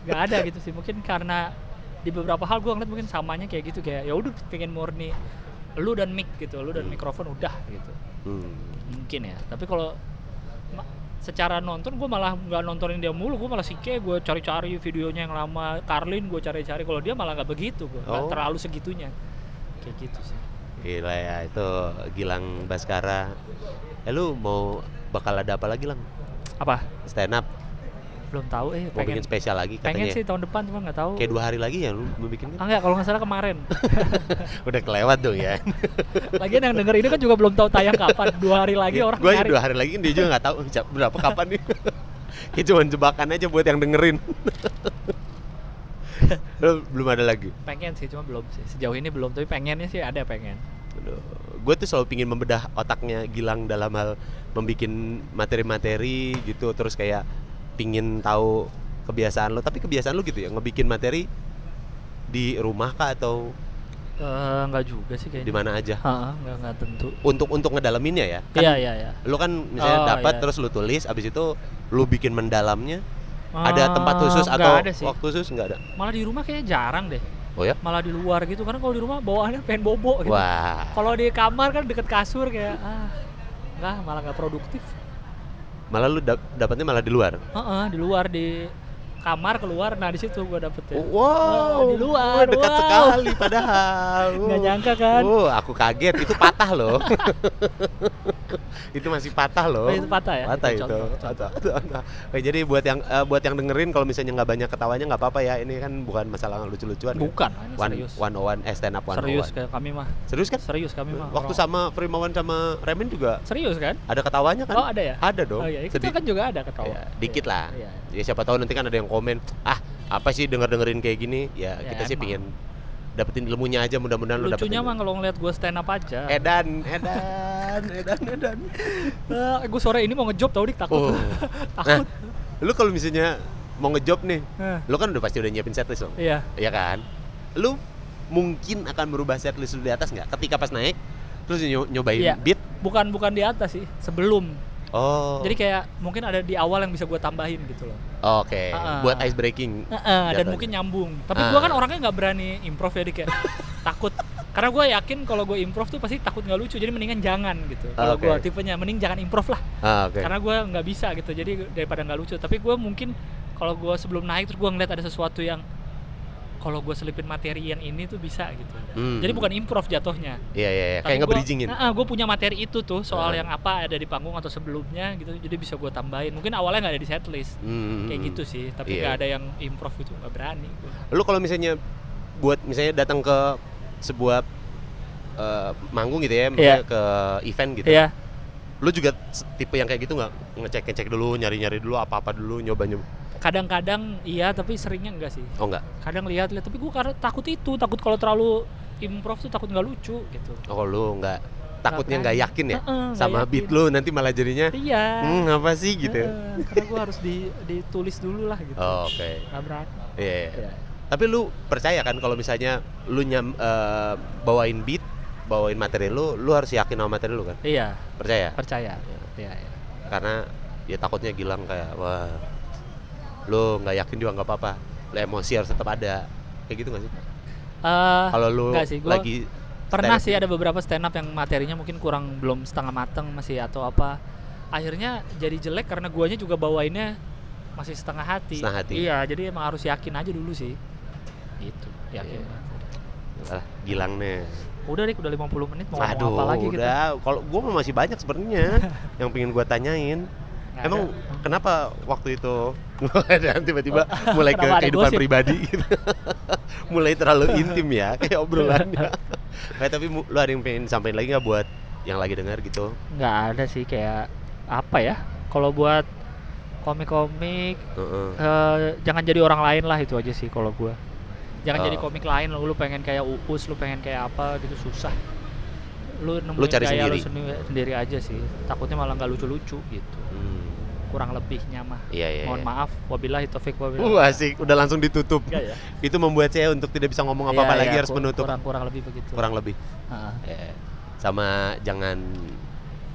nggak ada gitu sih mungkin karena di beberapa hal gue ngeliat mungkin samanya kayak gitu kayak ya udah pengen murni lu dan mic gitu lu dan mikrofon udah gitu Hmm. mungkin ya tapi kalau secara nonton gue malah nggak nontonin dia mulu gue malah sike gue cari-cari videonya yang lama Carlin gue cari-cari kalau dia malah nggak begitu gue Oh. terlalu segitunya kayak gitu sih Gila ya itu Gilang Baskara. Eh lu mau bakal ada apa lagi Lang? apa Stand up. Belum tahu eh Mau pengen bikin spesial lagi pengen katanya. sih tahun depan cuma nggak tahu Kayak dua hari lagi ya lu mau bikin kan? ah nggak kalau nggak salah kemarin Udah kelewat dong ya. lagian yang denger ini kan juga belum tahu tayang kapan dua hari lagi orang gue dua hari lagi dia juga nggak tahu berapa kapan nih. Kayak cuma jebakan aja buat yang dengerin. Lu belum ada lagi. pengen sih cuma belum sih sejauh ini belum tapi pengennya sih ada pengen Gue tuh selalu pingin membedah otaknya Gilang dalam hal membuat materi-materi gitu terus kayak pingin tahu kebiasaan lo. Tapi kebiasaan lo gitu ya ngebikin materi di rumah kah atau Eh, nggak juga sih di kayaknya mana aja? Heeh, nggak nggak tentu. Untuk untuk ngedalaminnya ya? Kan iya iya iya. lu kan misalnya Oh, dapat iya. terus lu tulis abis itu lu bikin mendalamnya. Ah, ada tempat khusus atau ada sih. waktu khusus? Nggak ada? Malah di rumah kayaknya jarang deh. Oh ya? Malah di luar gitu karena kalau di rumah bawaannya pengen bobo gitu. Wah. Kalau di kamar kan deket kasur kayak ah nggak malah nggak produktif malah lu dap- dapatnya malah di luar? Heeh, di luar di kamar keluar nah di situ gua dapetnya wow Oh, di luar, dekat wow. sekali padahal nggak nyangka kan Oh, aku kaget itu patah loh itu masih patah loh. Oh, itu patah ya? Patah Itu itu. contoh, contoh. Patah. Oke, jadi buat yang eh, buat yang dengerin kalau misalnya nggak banyak ketawanya nggak apa-apa ya. Ini kan bukan masalah lucu-lucuan. ya. Bukan, ini One, serius. one on one, eh stand up one Serius kayak kami mah. Serius kan? Serius kami mah. Waktu sama Primawan sama Remen juga Serius kan? ada ketawanya kan? Oh, ada ya? Ada dong. Oh iya, kita kan juga ada ketawa. Ya, dikit lah. Iya. Ya siapa tahu nanti kan ada yang komen, ah apa sih denger dengerin kayak gini? Ya, Ya, kita sih emang. pingin dapetin ilmunya aja mudah-mudahan lu dapetin. Lucunya mah kalau ngeliat gue stand up aja. Edan, edan, edan, edan. gue sore ini mau ngejob tau dik takut. Oh. Nah, takut. lu kalau misalnya mau ngejob nih, Eh, lu kan udah pasti udah nyiapin setlist dong. Iya. Iya kan? Lu mungkin akan merubah setlist lu di atas nggak? Ketika pas naik, terus nyo- nyobain Iya. beat. Bukan bukan di atas sih, sebelum. Oh. Jadi kayak mungkin ada di awal yang bisa gue tambahin gitu loh. Oke, Ah. buat ice breaking. Heeh, dan Jatuhnya. mungkin nyambung. Tapi Ah. gue kan orangnya nggak berani improv ya ya. takut. Karena gue yakin kalau gue improv tuh pasti takut nggak lucu. Jadi mendingan jangan gitu. Kalau Oke. gue tipenya mending jangan improv lah. Ah, oke. Karena gue nggak bisa gitu. Jadi daripada nggak lucu. Tapi gue mungkin kalau gue sebelum naik terus gue ngeliat ada sesuatu yang kalau gue selipin materi yang ini tuh bisa gitu. Hmm. Jadi bukan improv jatuhnya. Iya, iya, iya. kayak nge-bridgingin. gue punya materi itu tuh soal Ah. yang apa ada di panggung atau sebelumnya gitu. Jadi bisa gue tambahin. Mungkin awalnya nggak ada di setlist. Hmm. Kayak gitu sih. Tapi Iya. nggak ada yang improv itu nggak berani. gua. Lu kalau misalnya buat misalnya datang ke sebuah eh, manggung gitu ya, misalnya Iya. ke event gitu. Iya. Lu juga tipe yang kayak gitu nggak? Ngecek-ngecek dulu, nyari-nyari dulu apa-apa dulu, nyoba-nyoba. Kadang-kadang iya tapi seringnya enggak sih. Oh enggak? Kadang lihat-lihat tapi gue karena takut itu, takut kalau terlalu improv tuh takut nggak lucu gitu. Oh lu enggak takutnya nggak berani. yakin ya Heeh, nggak sama yakin. beat lu nanti malah jadinya Iya. hmm apa sih gitu. Heeh, karena gue harus di, ditulis dulu lah gitu. Oh, Oke. Nggak berani. Iya. iya. Iya. Tapi lu percaya kan kalau misalnya lu nyam eh, bawain beat, bawain materi lu, lu harus yakin sama materi lu kan? Iya, Percaya? percaya. Iya, iya. Karena ya takutnya Gilang kayak wah lu nggak yakin juga nggak apa-apa. Lu emosi harus tetap ada. Kayak gitu gak sih? Eh, Kalau nggak sih, gua lagi pernah sih gitu. ada beberapa stand up yang materinya mungkin kurang belum setengah mateng masih atau apa. Akhirnya jadi jelek karena guanya juga bawainnya masih setengah hati. Setengah hati. Iya, jadi emang harus yakin aja dulu sih. Gitu, yakin. Iya. Ah, Gilang nih. Udah Rik, udah 50 menit mau Aduh, apa lagi gitu. udah. Kalau gua mah masih banyak sebenarnya yang pengen gua tanyain. Emang ada. kenapa waktu itu dan tiba-tiba mulai ke kehidupan gosip? pribadi gitu. mulai terlalu intim ya kayak obrolannya. Kayak tapi lu ada yang pengen sampaikan lagi nggak buat yang lagi dengar gitu? nggak ada sih kayak apa ya? Kalau buat komik-komik Heeh. eh, jangan jadi orang lain lah itu aja sih kalau gua. Jangan Oh. jadi komik lain lu, lu pengen kayak Uus, lu pengen kayak apa gitu susah. Lu nemuin cari gaya lu sendiri. sendiri, sendiri aja sih. Takutnya malah nggak lucu-lucu gitu. Hmm. Kurang lebihnya mah. Iya iya. Mohon iya. maaf, wabillahi taufik wabillahi. Uh, asik, udah langsung ditutup. Enggak ya? Itu membuat saya untuk tidak bisa ngomong apa-apa Iya, lagi iya, harus kur- menutup. Kurang kurang lebih begitu. Kurang lebih. Heeh. Ya. Sama jangan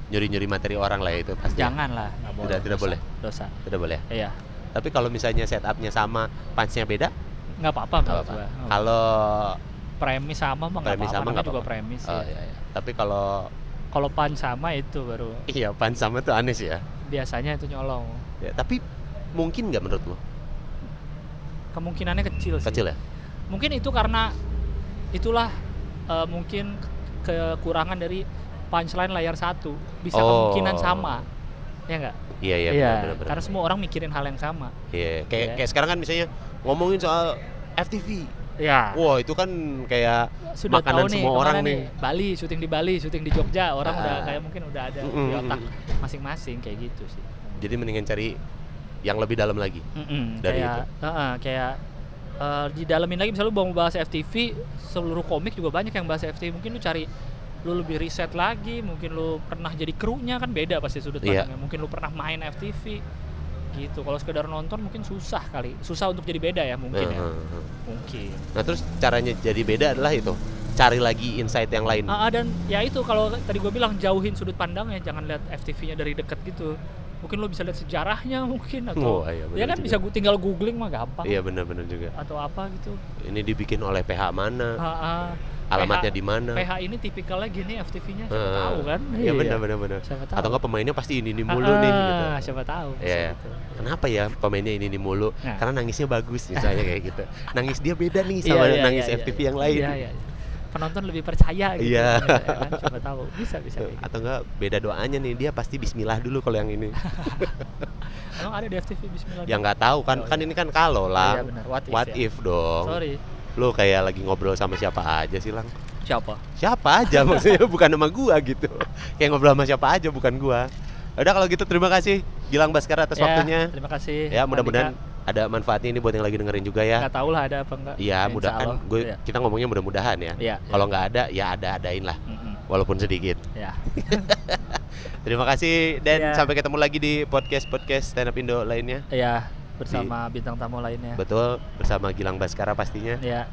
nyuri-nyuri materi orang lah itu pasti. Jangan lah, boleh. Tidak- tidak dosa. boleh. Dosa. Tidak boleh. Iya. Tapi kalau misalnya setupnya sama, punchnya beda, Nggak apa-apa nggak apa-apa. Kalau premis sama mah nggak apa-apa. sama juga premis Oh, ya. iya, iya. Tapi kalau Kalau pan sama itu baru iya punch sama tuh aneh sih ya. Biasanya itu nyolong. Ya, tapi mungkin nggak menurut lo? Kemungkinannya kecil sih. Kecil ya? Mungkin itu karena itulah eh, mungkin kekurangan dari punchline layar satu bisa Oh. kemungkinan sama. Ya enggak? Iya iya. Benar, karena semua orang mikirin hal yang sama. Iya. Kayak Iya. kayak sekarang kan misalnya ngomongin soal FTV. Ya. Wah itu kan kayak Sudah makanan tahu nih semua orang nih. Bali, syuting di Bali, syuting di Jogja, orang udah Ah. kayak mungkin udah ada Mm-mm, di otak masing-masing kayak gitu sih. Jadi mendingan cari yang lebih dalam lagi. Mm-mm, Dari kayak heeh, kayak eh, didalamin lagi misalnya lu mau bahas FTV seluruh komik juga banyak yang bahas FTV mungkin lu cari lu lebih riset lagi mungkin lu pernah jadi krunya kan beda pasti sudut Iya. pandangnya mungkin lu pernah main FTV gitu kalau sekedar nonton mungkin susah kali susah untuk jadi beda ya mungkin ya Heeh, heeh. mungkin Nah terus caranya jadi beda adalah itu cari lagi insight yang lain. Ah, ah, dan ya itu kalau tadi gue bilang jauhin sudut pandangnya jangan lihat FTV-nya dari deket gitu mungkin lu bisa lihat sejarahnya mungkin atau Oh, iya, ya kan juga. bisa gua tinggal googling mah gampang Iya benar-benar juga. atau apa gitu Ini dibikin oleh PH mana? Ah, ah. Alamatnya di mana? PH ini tipikalnya gini FTV-nya siapa Heeh. tahu kan Iya benar benar benar. siapa tahu Atau enggak pemainnya pasti ini ini mulu Ah, nih gitu. siapa tahu bisa Iya, iya. gitu. Kenapa ya pemainnya ini ini mulu? Nah. Karena nangisnya bagus misalnya kayak gitu. Nangis dia beda nih Iya, sama iya, nangis iya, FTV iya. yang lain. Iya, iya. penonton lebih percaya gitu Iya. ya kan? coba tahu bisa bisa kayak gitu. atau enggak beda doanya nih dia pasti Bismillah dulu kalau yang ini emang ada di FTV Bismillah yang nggak tahu kan Oh, kan iya. ini kan kalau lah iya benar what if, what ya. if dong sorry lu kayak lagi ngobrol sama siapa aja sih lang? Siapa? Siapa aja maksudnya bukan sama gua gitu. Kayak ngobrol sama siapa aja bukan gua. Udah kalau gitu terima kasih Gilang Baskara atas Ya, waktunya. terima kasih. Ya mudah-mudahan ada manfaatnya ini buat yang lagi dengerin juga ya. Nggak tahu lah ada apa enggak Iya, mudah kan gue Iya. kita ngomongnya mudah-mudahan ya. Iya, Kalau nggak ada ya ada adain lah, Mm-mm. walaupun sedikit. ya Terima kasih dan. Iya. sampai ketemu lagi di podcast podcast stand up Indo lainnya. ya bersama bintang tamu lainnya Betul bersama Gilang Baskara pastinya ya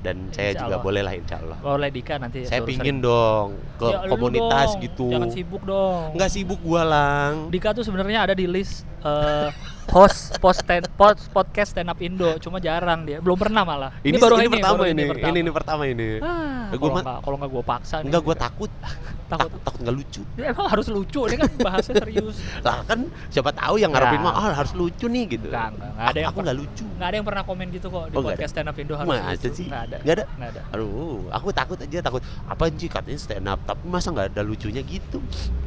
dan saya Insya juga Allah. boleh lah insya Allah. boleh Dika nanti Saya pingin sering. dong ke Ya, komunitas dong, gitu. jangan sibuk dong Nggak sibuk gua lang. Dika tuh sebenarnya ada di list eh, host post stand, pod, podcast stand up Indo, cuma jarang dia, belum pernah malah. Ini, baru ini ini, pertama baru ini, pertama. ini ini pertama ini. Ah, Eh, gua kalau nggak kalau nggak gue paksa nih. Enggak gua takut. takut. takut takut nggak lucu. Ya, emang harus lucu, ini kan bahasnya serius. Lah kan siapa tahu yang ngarepin Nggak. mah ah harus lucu nih gitu. Nggak, nggak, nggak ada Aku- yang aku nggak lucu. Nggak ada yang pernah komen gitu kok di Oh, nggak podcast stand up Indo harus Masa lucu. sih? Nggak ada. Nggak ada? Nggak ada. Aduh, aku takut aja takut apa sih katanya stand up, tapi masa nggak ada lucunya gitu?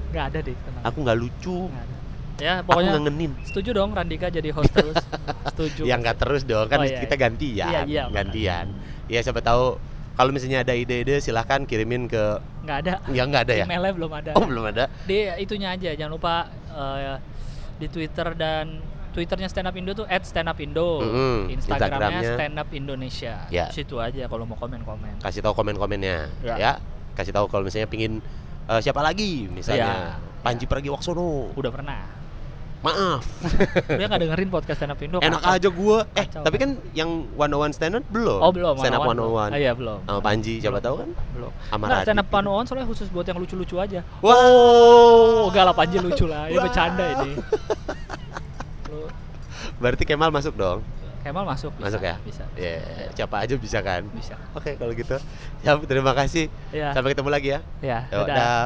Nggak ada deh. Aku nggak lucu, Nggak ada. Ya, aku pokoknya ngangenin. setuju dong Randika jadi host terus. setuju. Ya nggak terus dong, kan Oh, iya, kita iya. gantian, Iya, iya, gantian. Ya siapa tahu kalau misalnya ada ide-ide silahkan kirimin ke Nggak ada. ya nggak ada ya? Emailnya belum ada. Oh belum ada. di itunya aja jangan lupa eh, di Twitter dan Twitternya Stand Up Indo tuh @standupindo, Mm-mm, Instagramnya Instagramnya. Stand Up Indonesia. Ya. Situ aja kalau mau komen-komen. Kasih tahu komen-komennya, Ya. ya. Kasih tahu kalau misalnya pingin eh, siapa lagi, misalnya Ya. Panji Pragiwaksono. Udah pernah. Maaf, Dia nggak dengerin podcast Stand Up Indo. enak kacau. aja gua. Eh, Kacau, tapi kan yang 101 stand up belum. Oh belum. Stand up 101. Ah, iya belum. Sama Panji, siapa Belum. tahu kan? Belum. Sama Radit. stand up panuan soalnya khusus buat yang lucu-lucu aja. Wow. Oh, lah Panji lucu lah. Ini Wah. bercanda ini. Berarti Kemal masuk dong. Kemal masuk. bisa, Masuk ya? Bisa. Ya, siapa aja bisa kan? Bisa. Oke, kalau gitu. Ya, terima kasih. Ya. Sampai ketemu lagi ya. Ya. Yuk, dadah. dah.